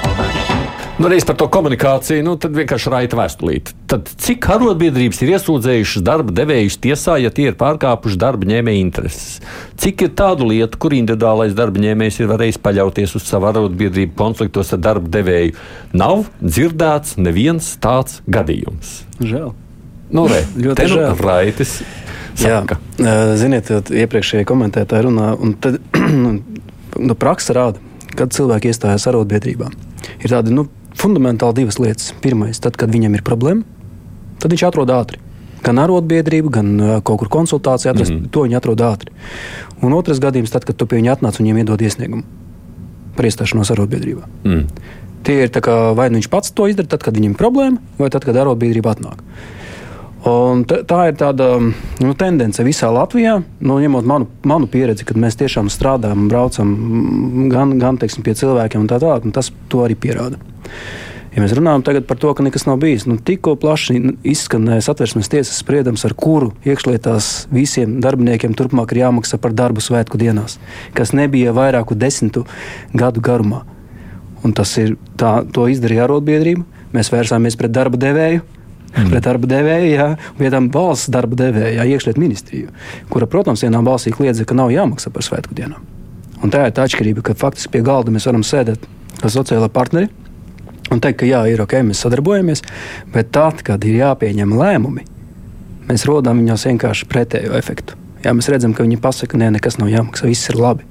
Nu, reiz par to komunikāciju, nu, tad vienkārši raita vēstulīte. Tad cik arotbiedrības ir iesūdzējušas darba devējus tiesā, ja tie ir pārkāpuši darba ņēmēja intereses? Cik ir tādu lietu, kur individuālais darba ņēmējs ir varējis paļauties uz savu arotbiedrību konfliktos ar darba devēju? Nav dzirdēts neviens tāds gadījums. Žēl. Nu, re, [laughs] ļoti nu. Raitis. Saka. Jā, ziniet, iepriekšējie komentētāji runā, un tad [clears throat] nu, praksa rāda kad cilvēki iestājas arotbiedrībā. Ir tādi nu, fundamentāli divas lietas. Pirmais, tad, kad viņam ir problēma, tad viņš atrod ātri. Gan arotbiedrību, gan uh, kaut kur konsultāciju atrast, mm -hmm. to viņi atrod ātri. Un otrs gadījums, tad, kad tu pie viņa atnāc un viņiem iedod iesniegumu par iestāšanos arotbiedrībā. Mm. Tie ir kā, vai nu viņš pats to izdara, tad, kad viņam ir problēma, vai tad, kad arotbiedrība atnāk. Un tā ir tāda nu, tendence visā Latvijā. Nu, ņemot manu, manu pieredzi, kad mēs tiešām strādājam, braucam gan, gan teiksim, pie cilvēkiem, tā tālāk, tas arī pierāda. Ja mēs runājam par to, ka nekas nav bijis, nu, tikko plaši izskanēja satversmes tiesas spriedums, ar kuru iekšlietās visiem darbiniekiem turpmāk ir jāmaksā par darbu svētku dienās, kas nebija vairāku desmitu gadu garumā. Un tas ir tā, to izdarīja arotbiedrība. Mēs vērsāmies pret darba devēju mm. pret darba devēju, jā, vietām valsts darba devēja, jā, iekšlietu ministriju, kura, protams, vienā balsī kliedza, ka nav jāmaksā par svētku dienām. Un tā ir tā atšķirība, ka faktiski pie galda mēs varam sēdēt kā sociālai partneri un teikt, ka jā, ir ok, mēs sadarbojamies, bet tad, kad ir jāpieņem lēmumi, mēs rodam viņos vienkārši pretējo efektu. Jā, mēs redzam, ka viņi pasaka, nē, nekas nav jāmaksā, viss ir labi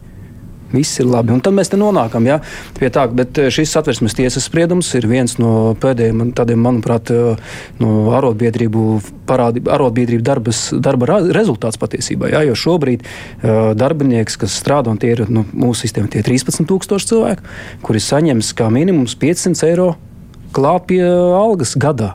viss ir labi. Un tad mēs nonākam ja, pie tā, bet eh, šis satversmes tiesas spriedums ir viens no pēdējiem tādiem, manuprāt, eh, no arotbiedrību, parādi, arotbiedrību darbas, darba rezultāts patiesībā. Ja, jo šobrīd uh, darbinieks, kas strādā, un tie ir nu, mūsu sistēma, tie ir 13,000 cilvēki, kuri saņems kā minimums 500 eiro klāt pie algas gadā.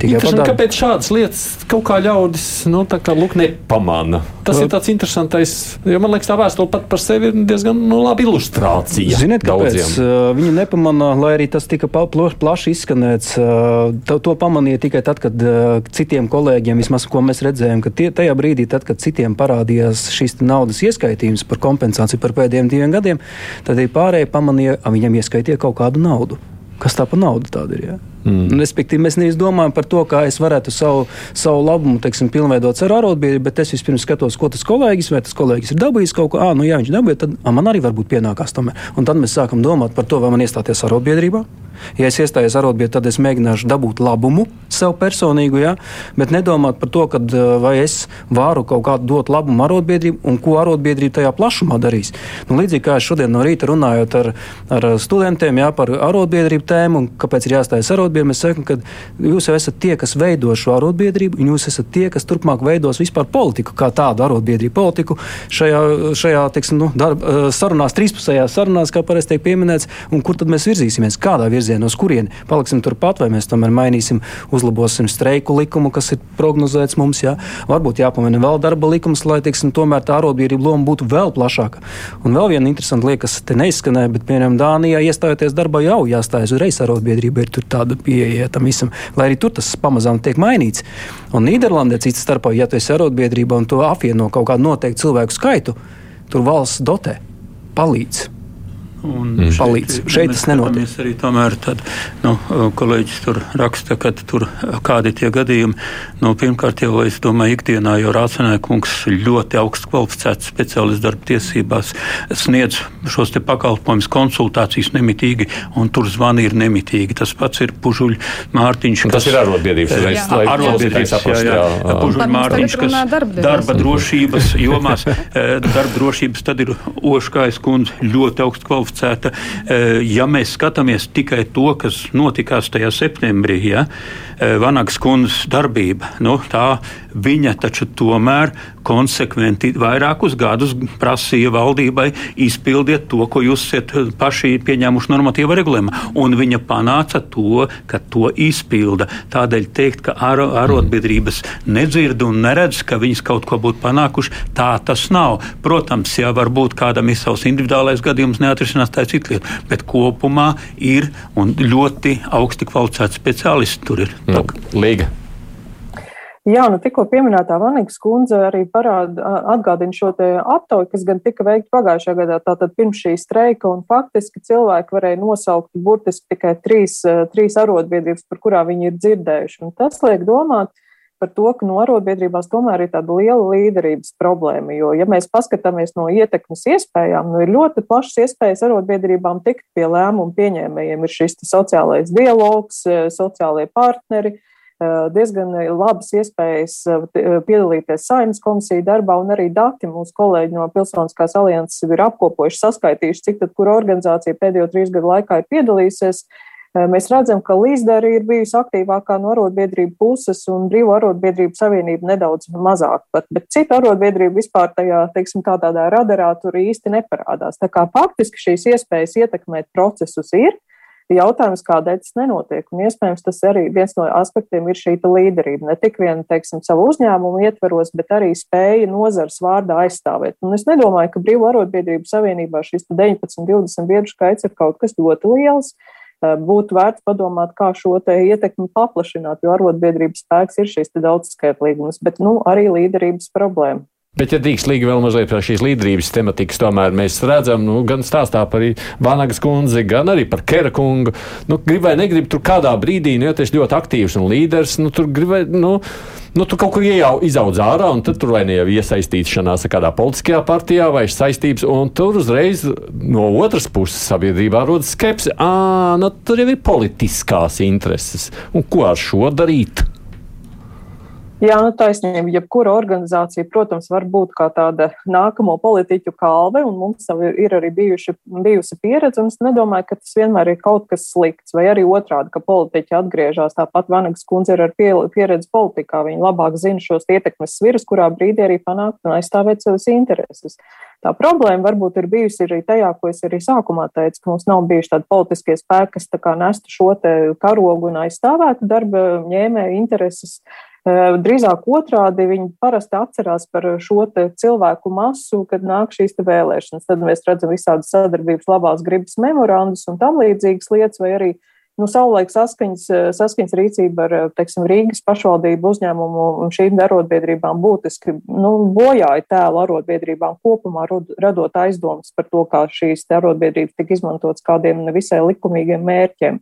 Kāpēc šādas lietas kaut kā ļaudis nu, kā, lūk, nepamana? Tas ir tāds interesants, jo man liekas, tā vēstule pat par sevi ir diezgan nu, laba ilustrācija. Ziniet, kāpēc uh, viņi nepamana, lai arī tas tika plaši izskanēts. Uh, to pamanīja tikai tad, kad uh, citiem kolēģiem, vismaz ko mēs redzējām, ka tie, tajā brīdī, tad, kad citiem parādījās šis naudas ieskaitījums par kompensāciju par pēdējiem diviem gadiem, tad arī pārējie pamanīja, ka viņam ieskaitīja kaut kādu naudu. Kas tā par naudu tāda ir? Ja? Mm. Respektīvi, mēs nevis domājam par to, kā es varētu savu, savu labumu teiksim, pilnveidot ar arotbiedrību, bet es vispirms skatos, ko tas kolēģis vai tas kolēģis ir dabūjis kaut ko. Ah, nu, ja viņš dabūja, tad a, man arī varbūt pienākās tomēr. Un tad mēs sākam domāt par to, vai man iestāties arotbiedrībā. Ja es iestājos arotbiedrībā, tad es mēģināšu dabūt labumu sev personīgu, ja? bet nedomāt par to, kad, vai es varu kaut kādu dot labumu arotbiedrību un ko arotbiedrība tajā plašumā darīs. Nu, līdzīgi kā es šodien no rīta runājot ar, ar studentiem ja, par arotbiedrību tēmu un kāpēc ir jāstājas arotbiedrība arotbiedrību, mēs sakām, ka jūs jau esat tie, kas veido šo arotbiedrību, un jūs esat tie, kas turpmāk veidos vispār politiku, kā tādu arotbiedrību politiku šajā, šajā teiksim, nu, darba, eh, sarunās, trīspusējās sarunās, kā parasti tiek pieminēts, un kur tad mēs virzīsimies, kādā virzienā, uz kurieni paliksim turpat, vai mēs tomēr mainīsim, uzlabosim streiku likumu, kas ir prognozēts mums. Jā. Varbūt jāpamina vēl darba likums, lai teiksim, tomēr tā arotbiedrība loma būtu vēl plašāka. Un vēl viena interesanta lieta, kas te neizskanēja, bet, piemēram, Dānijā iestājoties darbā jau jāstājas uzreiz arotbiedrība, ir tāda pieeja tam visam, lai arī tur tas pamazām tiek mainīts. Un Nīderlandē cits starpā, ja tu esi arotbiedrība un tu apvieno kaut kādu noteiktu cilvēku skaitu, tur valsts dotē, palīdz. Un mm. palīdz. Šeit, šeit tas nenotiek. Arī tomēr tad, nu, kolēģis tur raksta, ka tur kādi tie gadījumi. Nu, pirmkārt, jau es domāju, ikdienā jau Rācinājā kungs ļoti augsts kvalificēts speciālists darba tiesībās sniedz šos te pakalpojumus, konsultācijas nemitīgi, un tur zvani ir nemitīgi. Tas pats ir Pužuļ Mārtiņš. Kas, tas ir arotbiedrības, arotbiedrības jā. Pužuļ Mārtiņš, kas darba, drošības jomās, [laughs] eh, darba drošības, tad ir Oškais kundze ļoti augsts kvalificēta. Eh, ja mēs skatāmies tikai to, kas notikās tajā septembrī, ja, eh, Vanagas kundzes darbība, nu, tā viņa taču tomēr konsekventi vairākus gadus prasīja valdībai izpildiet to, ko jūs esat paši pieņēmuši normatīva regulējumā. Un viņa panāca to, ka to izpilda. Tādēļ teikt, ka ar, arotbiedrības nedzird un neredz, ka viņas kaut ko būtu panākuši, tā tas nav. Protams, ja varbūt kādam ir savs individuālais gadījums neatrisinās, tā ir cita lieta. Bet kopumā ir un ļoti augsti kvalificēti speciālisti tur ir. Nu, Līga. Jā, nu tikko pieminētā Vanīgas kundze arī parāda, atgādina šo aptauju, kas gan tika veikta pagājušajā gadā, tātad pirms šī streika, un faktiski cilvēki varēja nosaukt burtiski tikai trīs, trīs arotbiedrības, par kurām viņi ir dzirdējuši. Un tas liek domāt par to, ka no arotbiedrībās tomēr ir tāda liela līderības problēma, jo, ja mēs paskatāmies no ietekmes iespējām, nu ir ļoti plašas iespējas arotbiedrībām tikt pie lēmumu pieņēmējiem. Ir šis sociālais dialogs, sociālie partneri, Eh, diezgan labas iespējas eh, eh, piedalīties saimnes komisiju darbā, un arī dati mūsu kolēģi no Pilsoniskās alianses ir apkopojuši, saskaitījuši, cik tad kura organizācija pēdējo trīs gadu laikā ir piedalījusies. Mēs redzam, ka līdzdara ir bijusi aktīvākā no arotbiedrību puses, un brīvo arotbiedrību savienība nedaudz mazāk, bet, bet citu arotbiedrību vispār tajā, teiksim, tā tādā radarā tur īsti neparādās. Tā kā faktiski šīs iespējas ietekmēt procesus ir, Jautājums, kādēļ tas nenotiek? Un iespējams, tas arī viens no aspektiem ir šī līderība. Ne tik vien, teiksim, savu uzņēmumu ietveros, bet arī spēja nozars vārdā aizstāvēt. Un es nedomāju, ka Brīvo arotbiedrību savienībā šis 19, 20 biedru skaits ir kaut kas ļoti liels. Būtu vērts padomāt, kā šo ietekmi paplašināt, jo arotbiedrības spēks ir šīs daudzskaitlīgums, bet nu, arī līderības problēma. Bet, ja drīkst līga vēl mazliet par šīs līderības tematikas, tomēr mēs redzam, nu, gan stāstā par Vanagas kundzi, gan arī par Kera kungu. Nu, grib vai negrib, tur kādā brīdī, nu, ja tas ļoti aktīvs un līderis, nu, tur grib vai, nu, nu, tu kaut kur iejau, izaudz ārā, un tad tur vai ne jau iesaistīšanās kādā politiskajā partijā vai saistības, un tur uzreiz no otras puses sabiedrībā rodas skepse. Ā, nu, tur jau ir politiskās intereses. Un ko ar šo darīt? Jā, nu taisnība. Jebkura organizācija, protams, var būt kā tāda nākamo politiķu kalve, un mums jau ir arī bijuši, bijusi pieredze, es nedomāju, ka tas vienmēr ir kaut kas slikts, vai arī otrādi, ka politiķi atgriežas. Tāpat Vanagas kundze ir ar pieredzi politikā. Viņa labāk zina šos ietekmes svirus, kurā brīdī arī panākt un aizstāvēt savas intereses. Tā problēma varbūt ir bijusi arī tajā, ko es arī sākumā teicu, ka mums nav bijuši tādi politiskie spēki, kas nestu šo karogu un aizstāvētu darba ņēmēju intereses. Drīzāk otrādi viņi parasti atcerās par šo cilvēku masu, kad nāk šīs vēlēšanas. Tad mēs redzam visādas sadarbības, labās gribas memorandus un tam līdzīgas lietas, vai arī nu, savulaik saskaņas, saskaņas rīcība ar teiksim, Rīgas pašvaldību uzņēmumu un šīm arotbiedrībām būtiski nu, bojāja tēlu arotbiedrībām kopumā, radot aizdomas par to, kā šīs arotbiedrības tika izmantotas kādiem nevisai likumīgiem mērķiem.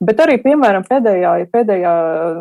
Bet arī, piemēram, pēdējā, pēdējā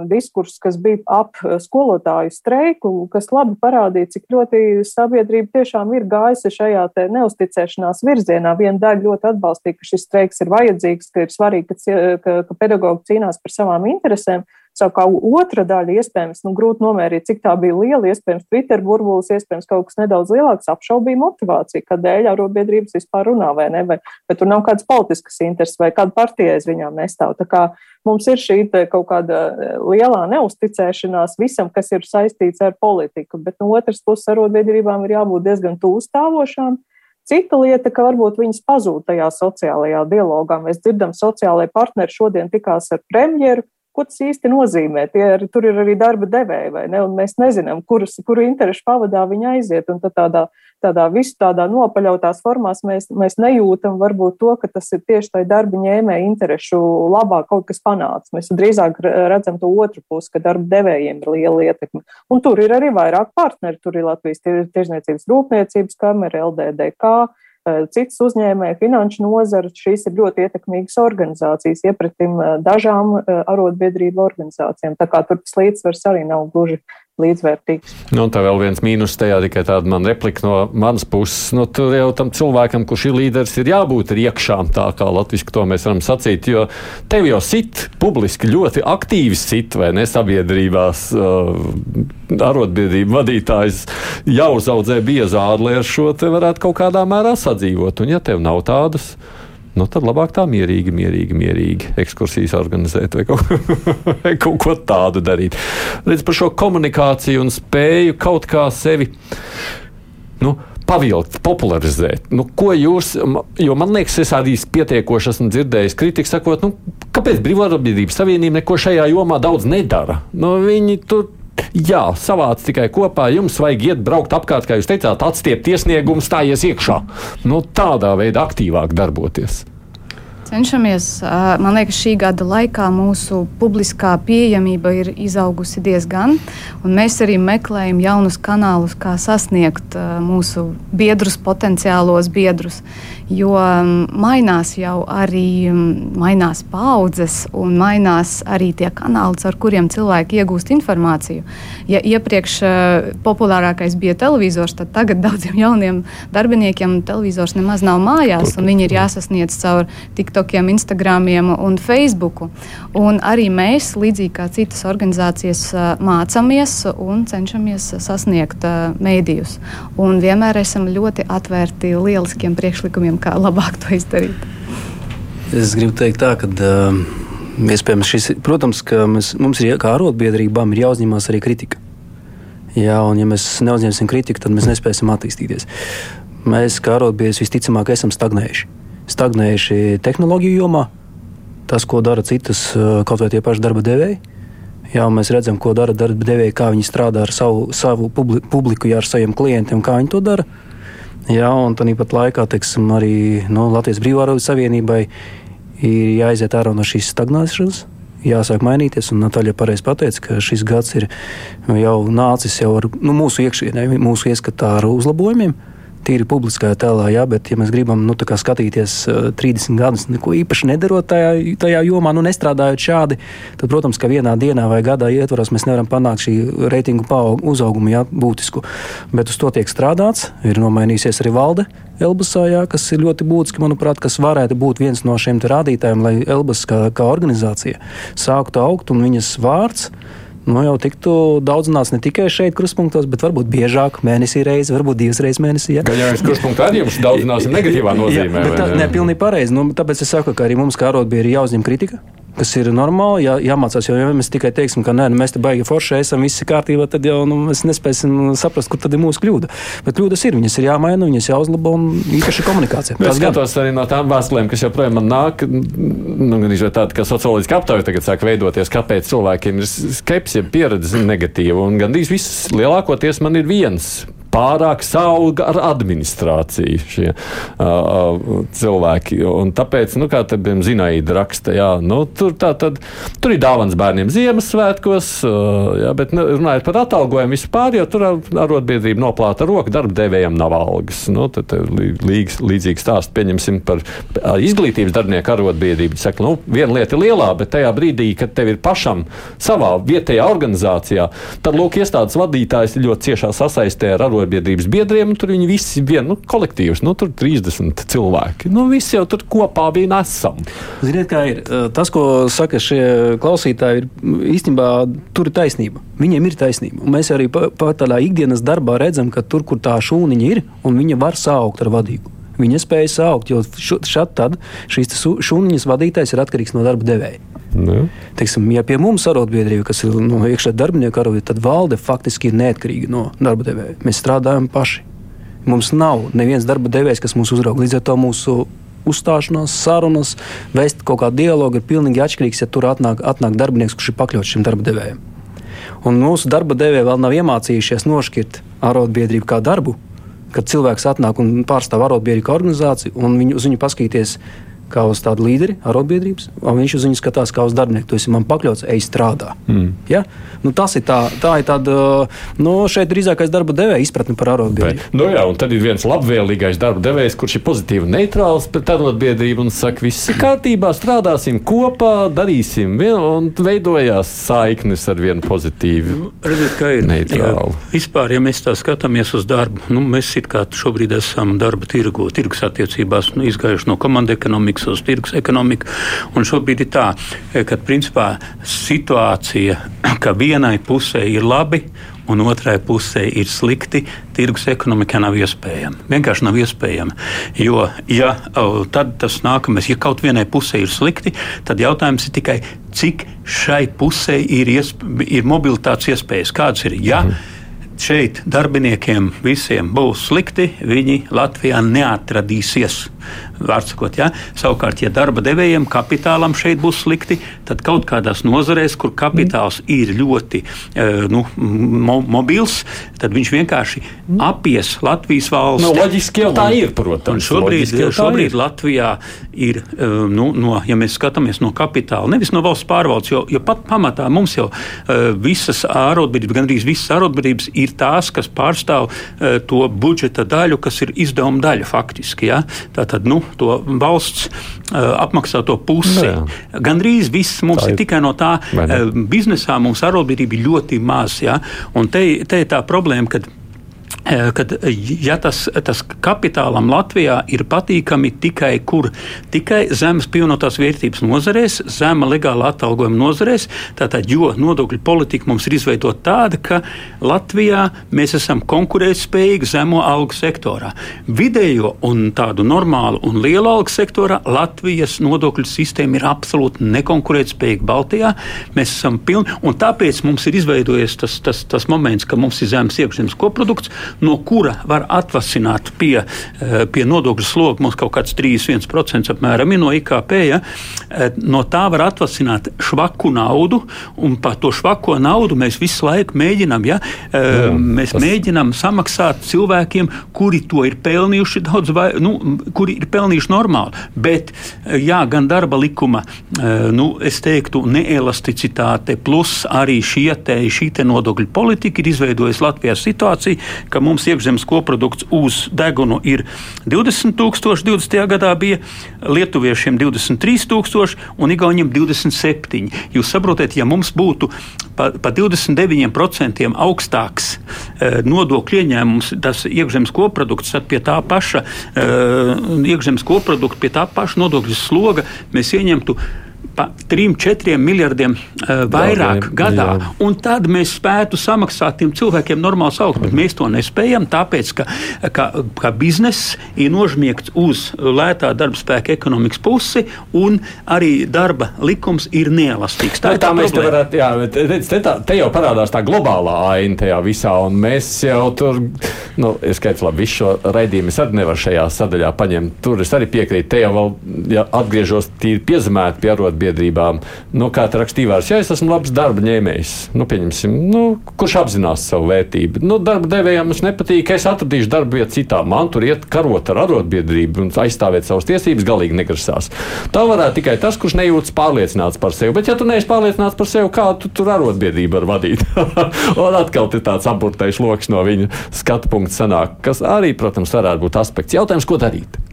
diskurss, kas bija ap skolotāju streiku, kas labi parādīja, cik ļoti sabiedrība tiešām ir gājusi šajā neusticēšanās virzienā. Viena daļa ļoti atbalstīja, ka šis streiks ir vajadzīgs, ka ir svarīgi, ka, ka pedagogi cīnās par savām interesēm. Savukārt otra daļa, iespējams, nu, grūti nomērīt, cik tā bija liela, iespējams, Twitter burbulis, iespējams, kaut kas nedaudz lielāks, apšaubīja motivāciju, kādēļ arotbiedrības vispār runā vai ne, vai, vai tur nav kādas politiskas intereses vai kāda partija aiz viņām nestāv. Tā kā mums ir šī kaut kāda e, lielā neusticēšanās visam, kas ir saistīts ar politiku, bet no otras puses arotbiedrībām ir jābūt diezgan tūstāvošām. Cita lieta, ka varbūt viņas pazūd tajā sociālajā dialogā. Mēs dzirdam, sociālajie partneri šodien tikās ar premjeru, ko tas īsti nozīmē. Tie, ir, tur ir arī darba devēji, vai ne? Un mēs nezinām, kuras, kuru interešu pavadā viņi aiziet. Un tādā, tādā visu tādā nopaļautās formās mēs, mēs nejūtam varbūt to, ka tas ir tieši tai darba ņēmēja interešu labā kaut kas panāks. Mēs drīzāk redzam to otru pusi, ka darba devējiem ir liela ietekme. Un tur ir arī vairāk partneri. Tur ir Latvijas tirzniecības rūpniecības kamera, LDDK citas uzņēmēji, finanšu nozara. Šīs ir ļoti ietekmīgas organizācijas, iepratim dažām arotbiedrību organizācijām. Tā kā tur tas līdzsvars arī nav gluži līdzvērtīgs. Nu, tā vēl viens mīnus tajā tikai tāda man replika no manas puses. Nu, tur jau tam cilvēkam, kurš ir līderis, ir jābūt ir iekšā, tā kā latviski to mēs varam sacīt, jo tev jau sit publiski ļoti aktīvi sit vai ne sabiedrībās. Uh, Arotbiedrību vadītājs jau zaudzē biezādi, lai ar šo te varētu kaut kādā mērā sadzīvot. Un ja tev nav tādas, nu, tad labāk tā mierīgi, mierīgi, mierīgi ekskursijas organizēt vai kaut, [laughs] vai kaut ko tādu darīt. Līdz par šo komunikāciju un spēju kaut kā sevi. Nu, Pavilkt, popularizēt. Nu, ko jūs, jo man liekas, es arī pietiekoši esmu dzirdējis kritiku, sakot, nu, kāpēc Brīvārabīdības Savienība neko šajā jomā daudz nedara? Nu, viņi tur Jā, savāc tikai kopā. Jums vajag iet braukt apkārt, kā jūs teicāt, atstiept iesniegumu, stājies iekšā. Nu, tādā veidā aktīvāk darboties. Cenšamies, man liekas, šī gada laikā mūsu publiskā pieejamība ir izaugusi diezgan, mēs arī meklējam jaunus kanālus, kā sasniegt mūsu biedrus, potenciālos biedrus. Jo mainās jau arī mainās paudzes, un mainās arī tie kanāli, ar kuriem cilvēki iegūst informāciju. Ja iepriekš populārākais bija televizors, tad tagad [laughs] daudziem jauniem darbiniekiem televizors nemaz nav mājās, un viņi ir jāsasniedz caur TikTok TikTokiem, Instagramiem un Facebooku. Un arī mēs, līdzīgi kā citas organizācijas, mācāmies un cenšamies sasniegt mēdījus. Un vienmēr esam ļoti atvērti lieliskiem priekšlikumiem, kā labāk to izdarīt. Es gribu teikt tā, ka. Uh... Iespējams, šis, protams, ka mēs, mums ir kā arotbiedrībām ir jāuzņemas arī kritika. Jā, un ja mēs neuzņemsim kritiku, tad mēs nespēsim attīstīties. Mēs, kā arotbiedrības, visticamāk, esam stagnējuši stagnējuši tehnoloģiju jomā. Tas, ko dara citas, eh, kaut vai tie paši darba devēji. Jā, mēs redzam, ko dara darba devēji, kā viņi strādā ar savu, savu publiku, jā, ar saviem klientiem, kā viņi to dara. Jā, un tāpat laikā teiksim, arī nu, Latvijas Brīvārodas Savienībai ir jāiziet ārā no šīs stagnēšanas. Jāsāk mainīties, un Natāļa pareizi pateica, ka šis gads ir jau nācis jau ar nu, mūsu iekšienē, mūsu ieskatā ar uzlabojumiem. Uh, tīri publiskajā tēlā, jā, bet, ja mēs gribam nu, skatīties uh, 30 gadus, neko īpaši nedarot tajā, tajā jomā, nu, nestrādājot šādi, tad, protams, ka vienā dienā vai gadā ietvaros mēs nevaram panākt šī reitingu uzaugumu jā, būtisku. Bet uz to tiek strādāts, ir nomainījusies arī valde Elbasā, jā, kas ir ļoti būtiski, manuprāt, kas varētu būt viens no šiem rādītājiem, lai Elbas kā, kā organizācija sāktu augt un viņas vārds nu, jau tiktu daudzināts ne tikai šeit, kruspunktos, bet varbūt biežāk, mēnesī reizi, varbūt divas reizes mēnesī. Ja? Gan jau es kruspunktā arī jums daudzināsim negatīvā nozīmē. Jā, tā, ne, pilnīgi pareizi. Nu, tāpēc es saku, ka arī mums kā arotbiedri jāuzņem kritika kas ir normāli, jā, jāmācās. Jo, ja mēs tikai teiksim, ka nē, nu, mēs te baigi forši esam, viss ir kārtībā, tad jau nu, mēs nespēsim saprast, kur tad ir mūsu kļūda. Bet kļūdas ir, viņas ir jāmaina, viņas jāuzlabo un īpaši komunikācija. Es skatos arī no tām vēstulēm, kas joprojām man nāk, nu, gan arī tāda, ka socioloģiska aptauja tagad sāk veidoties, kāpēc cilvēkiem ir skepsi, pieredze negatīva. Un gandrīz viss lielākoties man ir viens pārāk sauga ar administrāciju šie uh, cilvēki. Un tāpēc, nu, kā te bija Zinaida raksta, jā, nu, tur, tā, tad, tur ir dāvāns bērniem Ziemassvētkos, uh, jā, bet nu, runājot par atalgojumu vispār, jo tur arotbiedrība noplāta roka, darba devējiem nav algas. Nu, tad līdz, līdzīgi stāst, pieņemsim par izglītības darbinieku arotbiedrību. Saka, nu, viena lieta ir lielā, bet tajā brīdī, kad tev ir pašam savā vietējā organizācijā, tad, lūk, iestādes vadītājs ir ļoti ciešā sasaistē ar arotbiedrību arotbiedrības biedriem, tur viņi visi bija nu, kolektīvs, nu, tur 30 cilvēki. Nu, visi jau tur kopā bija nesam. Ziniet, kā ir? Tas, ko saka šie klausītāji, ir īstenībā tur ir taisnība. Viņiem ir taisnība. Un mēs arī pat pa tādā ikdienas darbā redzam, ka tur, kur tā šūniņa ir, un viņa var saukt ar vadību. Viņa spēja saukt, jo šādi šīs šūniņas vadītājs ir atkarīgs no darba devēja. Ne. Teiksim, ja pie mums arotbiedrība, kas ir no iekšā darbinieku arotbiedrība, tad valde faktiski ir neatkarīga no darba devēja. Mēs strādājam paši. Mums nav neviens darba devējs, kas mūs uzrauga. Līdz ar to mūsu uzstāšanās, sarunas, veist kaut kādu dialogu ir pilnīgi atšķirīgs, ja tur atnāk, atnāk darbinieks, kurš ir pakļauts šim darba devējam. Un mūsu darba devēji vēl nav iemācījušies nošķirt arotbiedrību kā darbu, kad cilvēks atnāk un pārstāv arotbiedrību organizāciju, un viņu, uz viņu paskatīties kā uz tādu līderi, arotbiedrības, un viņš uz viņu skatās kā uz darbinieku. Tu esi man pakļauts, ej strādā. Mm. Ja? Nu, tas ir tā, tā ir tāda, nu, šeit drīzākais darba devēja izpratne par arotbiedrību. Nu, jā, un tad ir viens labvēlīgais darba devējs, kurš ir pozitīvi neitrāls pret arotbiedrību un saka, viss ir kārtībā, strādāsim kopā, darīsim, vien, un veidojās saiknes ar vienu pozitīvu. Nu, redziet, kā ir neitrāli. Jā, vispār, ja mēs tā skatāmies uz darbu, nu, mēs it kā šobrīd esam darba tirgu, tirgus attiecībās, nu, izgājuši no komandu ekonomikas ekonomikas, uz tirgus ekonomiku. Un šobrīd ir tā, ka principā situācija, [clears throat] ka vienai pusē ir labi un otrai pusē ir slikti, tirgus ekonomikā nav iespējama. Vienkārši nav iespējama. Jo, ja tad tas nākamais, ja kaut vienai pusē ir slikti, tad jautājums ir tikai, cik šai pusē ir, iesp ir mobilitātes iespējas. Kādas ir? Ja, mm šeit darbiniekiem visiem būs slikti, viņi Latvijā neatradīsies. Vārdsakot, ja? Savukārt, ja darba devējiem kapitālam šeit būs slikti, tad kaut kādās nozarēs, kur kapitāls mm. ir ļoti uh, nu, mo mobils, tad viņš vienkārši apies Latvijas valsts. No, nu, loģiski jau tā ir, protams. Šobrīd, šobrīd ir. Latvijā ir, uh, nu, no, ja mēs skatāmies no kapitāla, nevis no valsts pārvaldes, jo, jo pat pamatā mums jau uh, visas ārotbiedrības, gandrīz visas ārotbiedrības ir tās, kas pārstāv uh, to budžeta daļu, kas ir izdevuma daļa faktiski. Ja? Tātad, nu, to valsts uh, apmaksāto pusi. No, nu jā. Gan drīz viss mums tā ir, ir tikai no tā uh, biznesā, mums arotbiedrība ļoti maz. Ja? Un te, te ir tā problēma, ka Eh, kad ja tas, tas kapitālam Latvijā ir patīkami tikai kur, tikai zemes pievienotās vērtības nozarēs, zema legāla atalgojuma nozarēs, tātad, jo nodokļu politika mums ir izveidota tāda, ka Latvijā mēs esam konkurētspējīgi zemo algu sektorā. Vidējo un tādu normālu un lielu algu sektorā Latvijas nodokļu sistēma ir absolūti nekonkurētspējīga Baltijā. Mēs esam pilni, un tāpēc mums ir izveidojies tas, tas, tas moments, ka mums ir zemes iekšzemes koprodukts no kura var atvasināt pie, eh, pie nodokļu sloga, mums kaut kāds 31% apmēram ir no IKP, ja, eh, no tā var atvasināt švaku naudu, un par to švako naudu mēs visu laiku mēģinām, ja, eh, jā, mēs tas... mēģinām samaksāt cilvēkiem, kuri to ir pelnījuši daudz, vai, nu, kuri ir pelnījuši normāli, bet jā, gan darba likuma, nu, es teiktu, neelasticitāte plus arī šie te, šī te nodokļu politika ir izveidojusi Latvijā situāciju, ka mums iekšzemes koprodukts uz degunu ir 20 tūkstoši, 20. gadā bija lietuviešiem 23 tūkstoši un igauniem 27. Jūs saprotat, ja mums būtu pa, pa 29% augstāks e, nodokļu ieņēmums, tas iekšzemes koprodukts, tad pie tā paša e, iekšzemes koprodukta, pie tā paša nodokļu sloga mēs ieņemtu pa 3-4 miljardiem uh, vairāk Daudziem, gadā. Jā. Un tad mēs spētu samaksāt tiem cilvēkiem normāls augsts, bet mēs to nespējam, tāpēc ka, ka, ka bizness ir nožmiegts uz lētā darba spēka ekonomikas pusi, un arī darba likums ir neelastīgs. Tā, nu, tā, tā mēs te varētu, jā, bet te, tā, te jau parādās tā globālā aina tajā visā, un mēs jau tur, nu, es skaidrs, labi, visu šo raidījumu es arī nevaru šajā sadaļā paņemt. Tur es arī piekrītu, te jau vēl, ja atgriežos tīri piezemēt pie arotbiedrības arotbiedrībām. Nu, kā tā rakstīvārs, ja es esmu labs darba ņēmējs, nu, nu, kurš apzinās savu vērtību. Nu, darba devējiem mums nepatīk, es atradīšu darbu vietu citā. Man tur iet karot ar arotbiedrību un aizstāvēt savas tiesības, galīgi negrasās. Tā varētu tikai tas, kurš nejūtas pārliecināts par sevi. Bet, ja tu neesi pārliecināts par sevi, kā tu tur arotbiedrību var vadīt? [laughs] un atkal ir tāds apburtais lokus no viņa skatu punkta sanāk, kas arī, protams, varētu būt aspekts. Jautājums, ko darīt?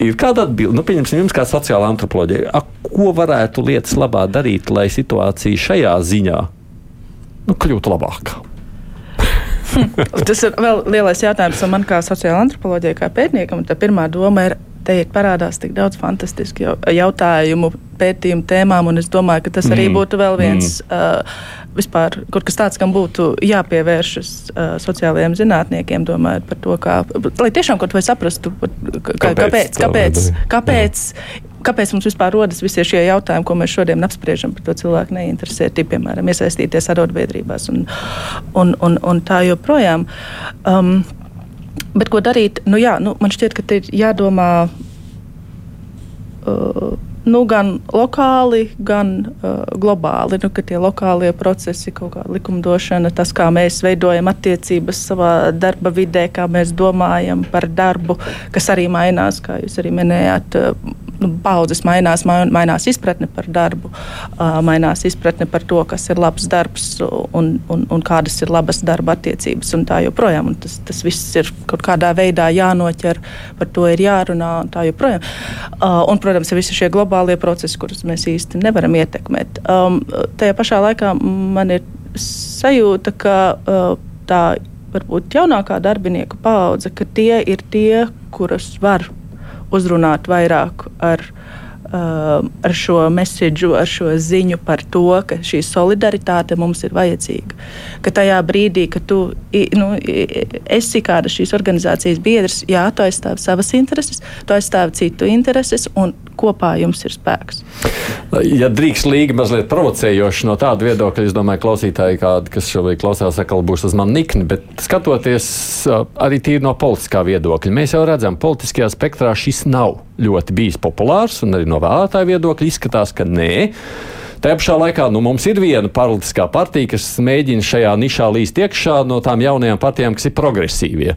Ir kāda atbilde, nu, pieņemsim, jums kā sociāla antropoloģija, ko varētu lietas labā darīt, lai situācija šajā ziņā nu, kļūtu labāka? [laughs] Tas ir vēl lielais jautājums man kā sociāla antropoloģija, kā pētniekam. Tā pirmā doma ir, te ir parādās tik daudz fantastisku jautājumu, pētījumu tēmām, un es domāju, ka tas arī mm. būtu vēl viens. Mm. Uh, vispār kaut kas tāds, kam būtu jāpievēršas uh, sociālajiem zinātniekiem, domājot par to, kā, lai tiešām kaut vai saprastu, kā, kāpēc, kāpēc, kāpēc, kāpēc mums vispār rodas visi šie jautājumi, ko mēs šodien apspriežam, par to cilvēku neinteresē, tī, piemēram, iesaistīties arotbiedrībās un, un, un, un tā joprojām. Um, bet ko darīt? Nu, jā, nu, man šķiet, ka ir jādomā. Uh, nu, gan lokāli, gan uh, globāli. Nu, tie lokālie procesi, kaut kāda likumdošana, tas, kā mēs veidojam attiecības savā darba vidē, kā mēs domājam par darbu, kas arī mainās, kā jūs arī minējāt. Uh, nu, paudzes mainās, mainās izpratne par darbu, mainās izpratne par to, kas ir labs darbs un, un, un kādas ir labas darba attiecības tā joprojām. Un tas, tas viss ir kaut kādā veidā jānoķer, par to ir jārunā un tā joprojām. Un, protams, ir visi šie globāli globālie procesi, kurus mēs īsti nevaram ietekmēt. Um, tajā pašā laikā man ir sajūta, ka tā varbūt jaunākā darbinieku paudze, ka tie ir tie, kurus var uzrunāt vairāk ar ar šo mēsīju, ar šo ziņu par to, ka šī solidaritāte mums ir vajadzīga. Ka tajā brīdī, kad tu nu, esi kāda šīs organizācijas biedrs, jā, tu aizstāvi savas intereses, tu aizstāvi citu intereses, un kopā jums ir spēks. Ja drīkst līga mazliet provocējoši no tāda viedokļa, es domāju, klausītāji, kādi, kas šobrīd klausās, atkal būs uz mani nikni, bet skatoties arī tīri no politiskā viedokļa, mēs jau redzam, politiskajā spektrā šis nav ļoti bijis populārs, un arī no vēlētāju viedokļa izskatās, ka nē. Tajā pašā laikā nu, mums ir viena politiskā partija, kas mēģina šajā nišā līst iekšā no tām jaunajām partijām, kas ir progresīvie.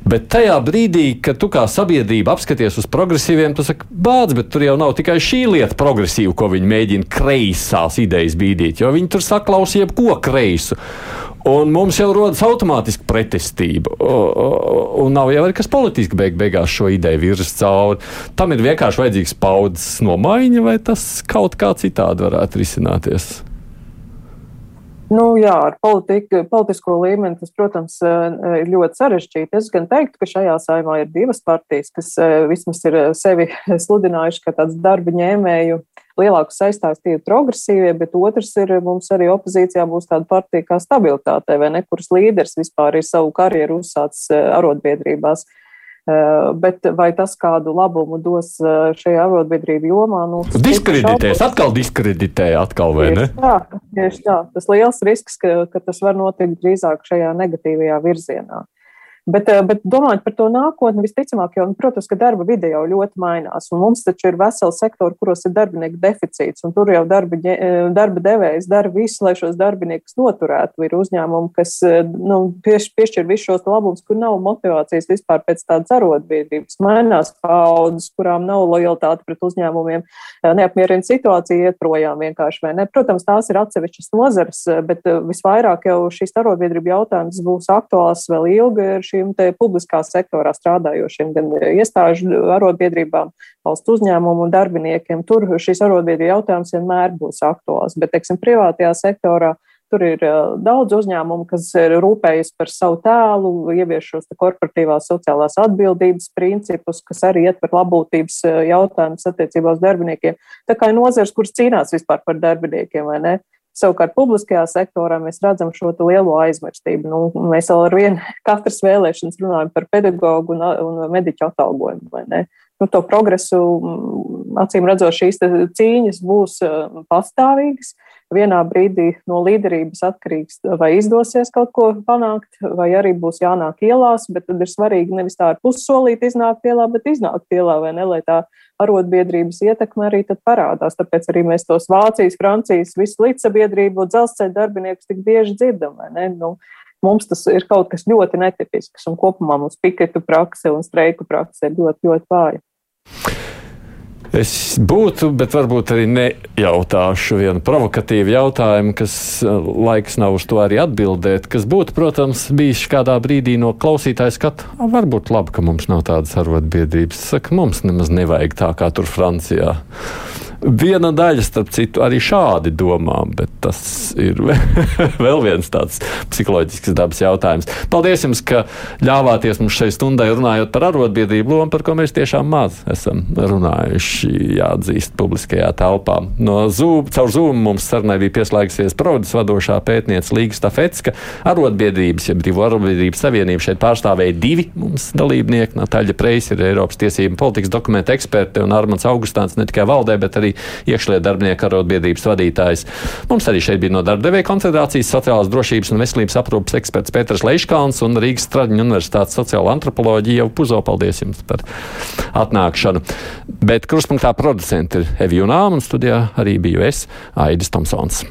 Bet tajā brīdī, kad tu kā sabiedrība apskaties uz progresīviem, tu saki, bāc, bet tur jau nav tikai šī lieta progresīva, ko viņi mēģina kreisās idejas bīdīt, jo viņi tur saklaus jebko kreisu. Un mums jau rodas automātiski pretestība. Un nav jau arī kas politiski beig beigās šo ideju virzas cauri. Tam ir vienkārši vajadzīgs paudzes nomaiņa, vai tas kaut kā citādi varētu risināties. Nu, jā, ar politika, politisko līmeni tas, protams, eh, ir ļoti sarežģīti. Es gan teiktu, ka šajā saimā ir divas partijas, kas eh, vismaz ir eh, sevi [laughs] sludinājuši kā tāds darba ņēmēju lielāku saistās tie progresīvie, bet otrs ir mums arī opozīcijā būs tāda partija kā stabilitāte, vai ne, kuras līderis vispār ir savu karjeru uzsācis arotbiedrībās. Eh, bet vai tas kādu labumu dos eh, šajā arotbiedrību jomā? Nu, diskreditēs, atkal diskreditē, atkal vai ne? Jā, tieši tā. Tas liels risks, ka, ka tas var notikt drīzāk šajā negatīvajā virzienā. Bet, eh, bet domājot par to nākotni, visticamāk, jau, nu, protams, ka darba vide jau ļoti mainās. Mums taču ir veseli sektori, kuros ir darbinieku deficīts, un tur jau darba, eh, darba devējs dara visu, lai šos darbiniekus noturētu. Ir uzņēmumi, kas eh, nu, pieš, piešķir visus šos labumus, kur nav motivācijas vispār pēc tādas arotbiedrības. Mainās paudzes, kurām nav lojalitāte pret uzņēmumiem, neapmierina situācija, iet projām vienkārši vai ne. Protams, tās ir atsevišķas nozares, bet visvairāk jau šīs arotbiedrību jautājums būs aktuāls vēl ilgi šīm publiskā sektorā strādājošiem, gan iestāžu arotbiedrībām, valsts uzņēmumu un darbiniekiem. Tur šīs arotbiedrību jautājums vienmēr būs aktuāls, bet, teiksim, privātajā sektorā Tur ir daudz uzņēmumu, kas ir rūpējies par savu tēlu, ievieš šos korporatīvās sociālās atbildības principus, kas arī ietver labklājības jautājumus attiecībā uz darbiniekiem. Tā kā ir nozars, kuras cīnās vispār par darbiniekiem, vai ne? Savukārt publiskajā sektorā mēs redzam šo lielo aizmirstību. Nu, mēs vēl ar vienu katras vēlēšanas runājam par pedagoģu un, un mediķu atalgojumu. Nu, to progresu, acīm redzot, šīs cīņas būs pastāvīgas. Vienā brīdī no līderības atkarīgs, vai izdosies kaut ko panākt, vai arī būs jānāk ielās, bet tad ir svarīgi nevis tā ar pussolīti iznākt ielā, bet iznākt ielā, vai ne, lai tā arotbiedrības ietekme arī parādās. Tāpēc arī mēs tos Vācijas, Francijas, visu līdzsabiedrību, dzelzceļa darbiniekus tik bieži dzirdam. Nu, mums tas ir kaut kas ļoti netipisks, un kopumā mums piketu prakse un streiku prakse ir ļoti, ļoti vāja. Es būtu, bet varbūt arī nejautāšu vienu provokatīvu jautājumu, kas eh, laiks nav uz to arī atbildēt. Kas būtu, protams, bijis kādā brīdī no klausītāja skata, varbūt labi, ka mums nav tādas arotbiedrības. Saka, mums nemaz nevajag tā kā tur Francijā. Viena daļa, starp citu, arī šādi domā, bet tas ir [laughs] vēl viens tāds psiholoģisks dabas jautājums. Paldies jums, ka ļāvāties mums šai stundai runājot par arotbiedrību lomu, par ko mēs tiešām maz esam runājuši, jāatzīst, publiskajā telpā. No Zoom, caur Zoom mums sarunai bija pieslēgusies Prodis vadošā pētniece Līga Stafetska. Arotbiedrības, ja brīvo arotbiedrības savienība šeit pārstāvēja divi mums dalībnieki. Natāļa Preis ir Eiropas tiesību politikas dokumenta eksperte un Armans Augustāns ne tikai valdē, bet arī Kārlī, iekšlietu darbinieku arotbiedrības vadītājs. Mums arī šeit bija no darba konfederācijas sociālās drošības un veselības aprūpas eksperts Pēters Leiškāns un Rīgas Straģiņu universitātes sociāla antropoloģija jau puzo. Paldies jums par atnākšanu. Bet kruspunktā producenti ir Evijunām un studijā arī biju es, Aidis Tomsons.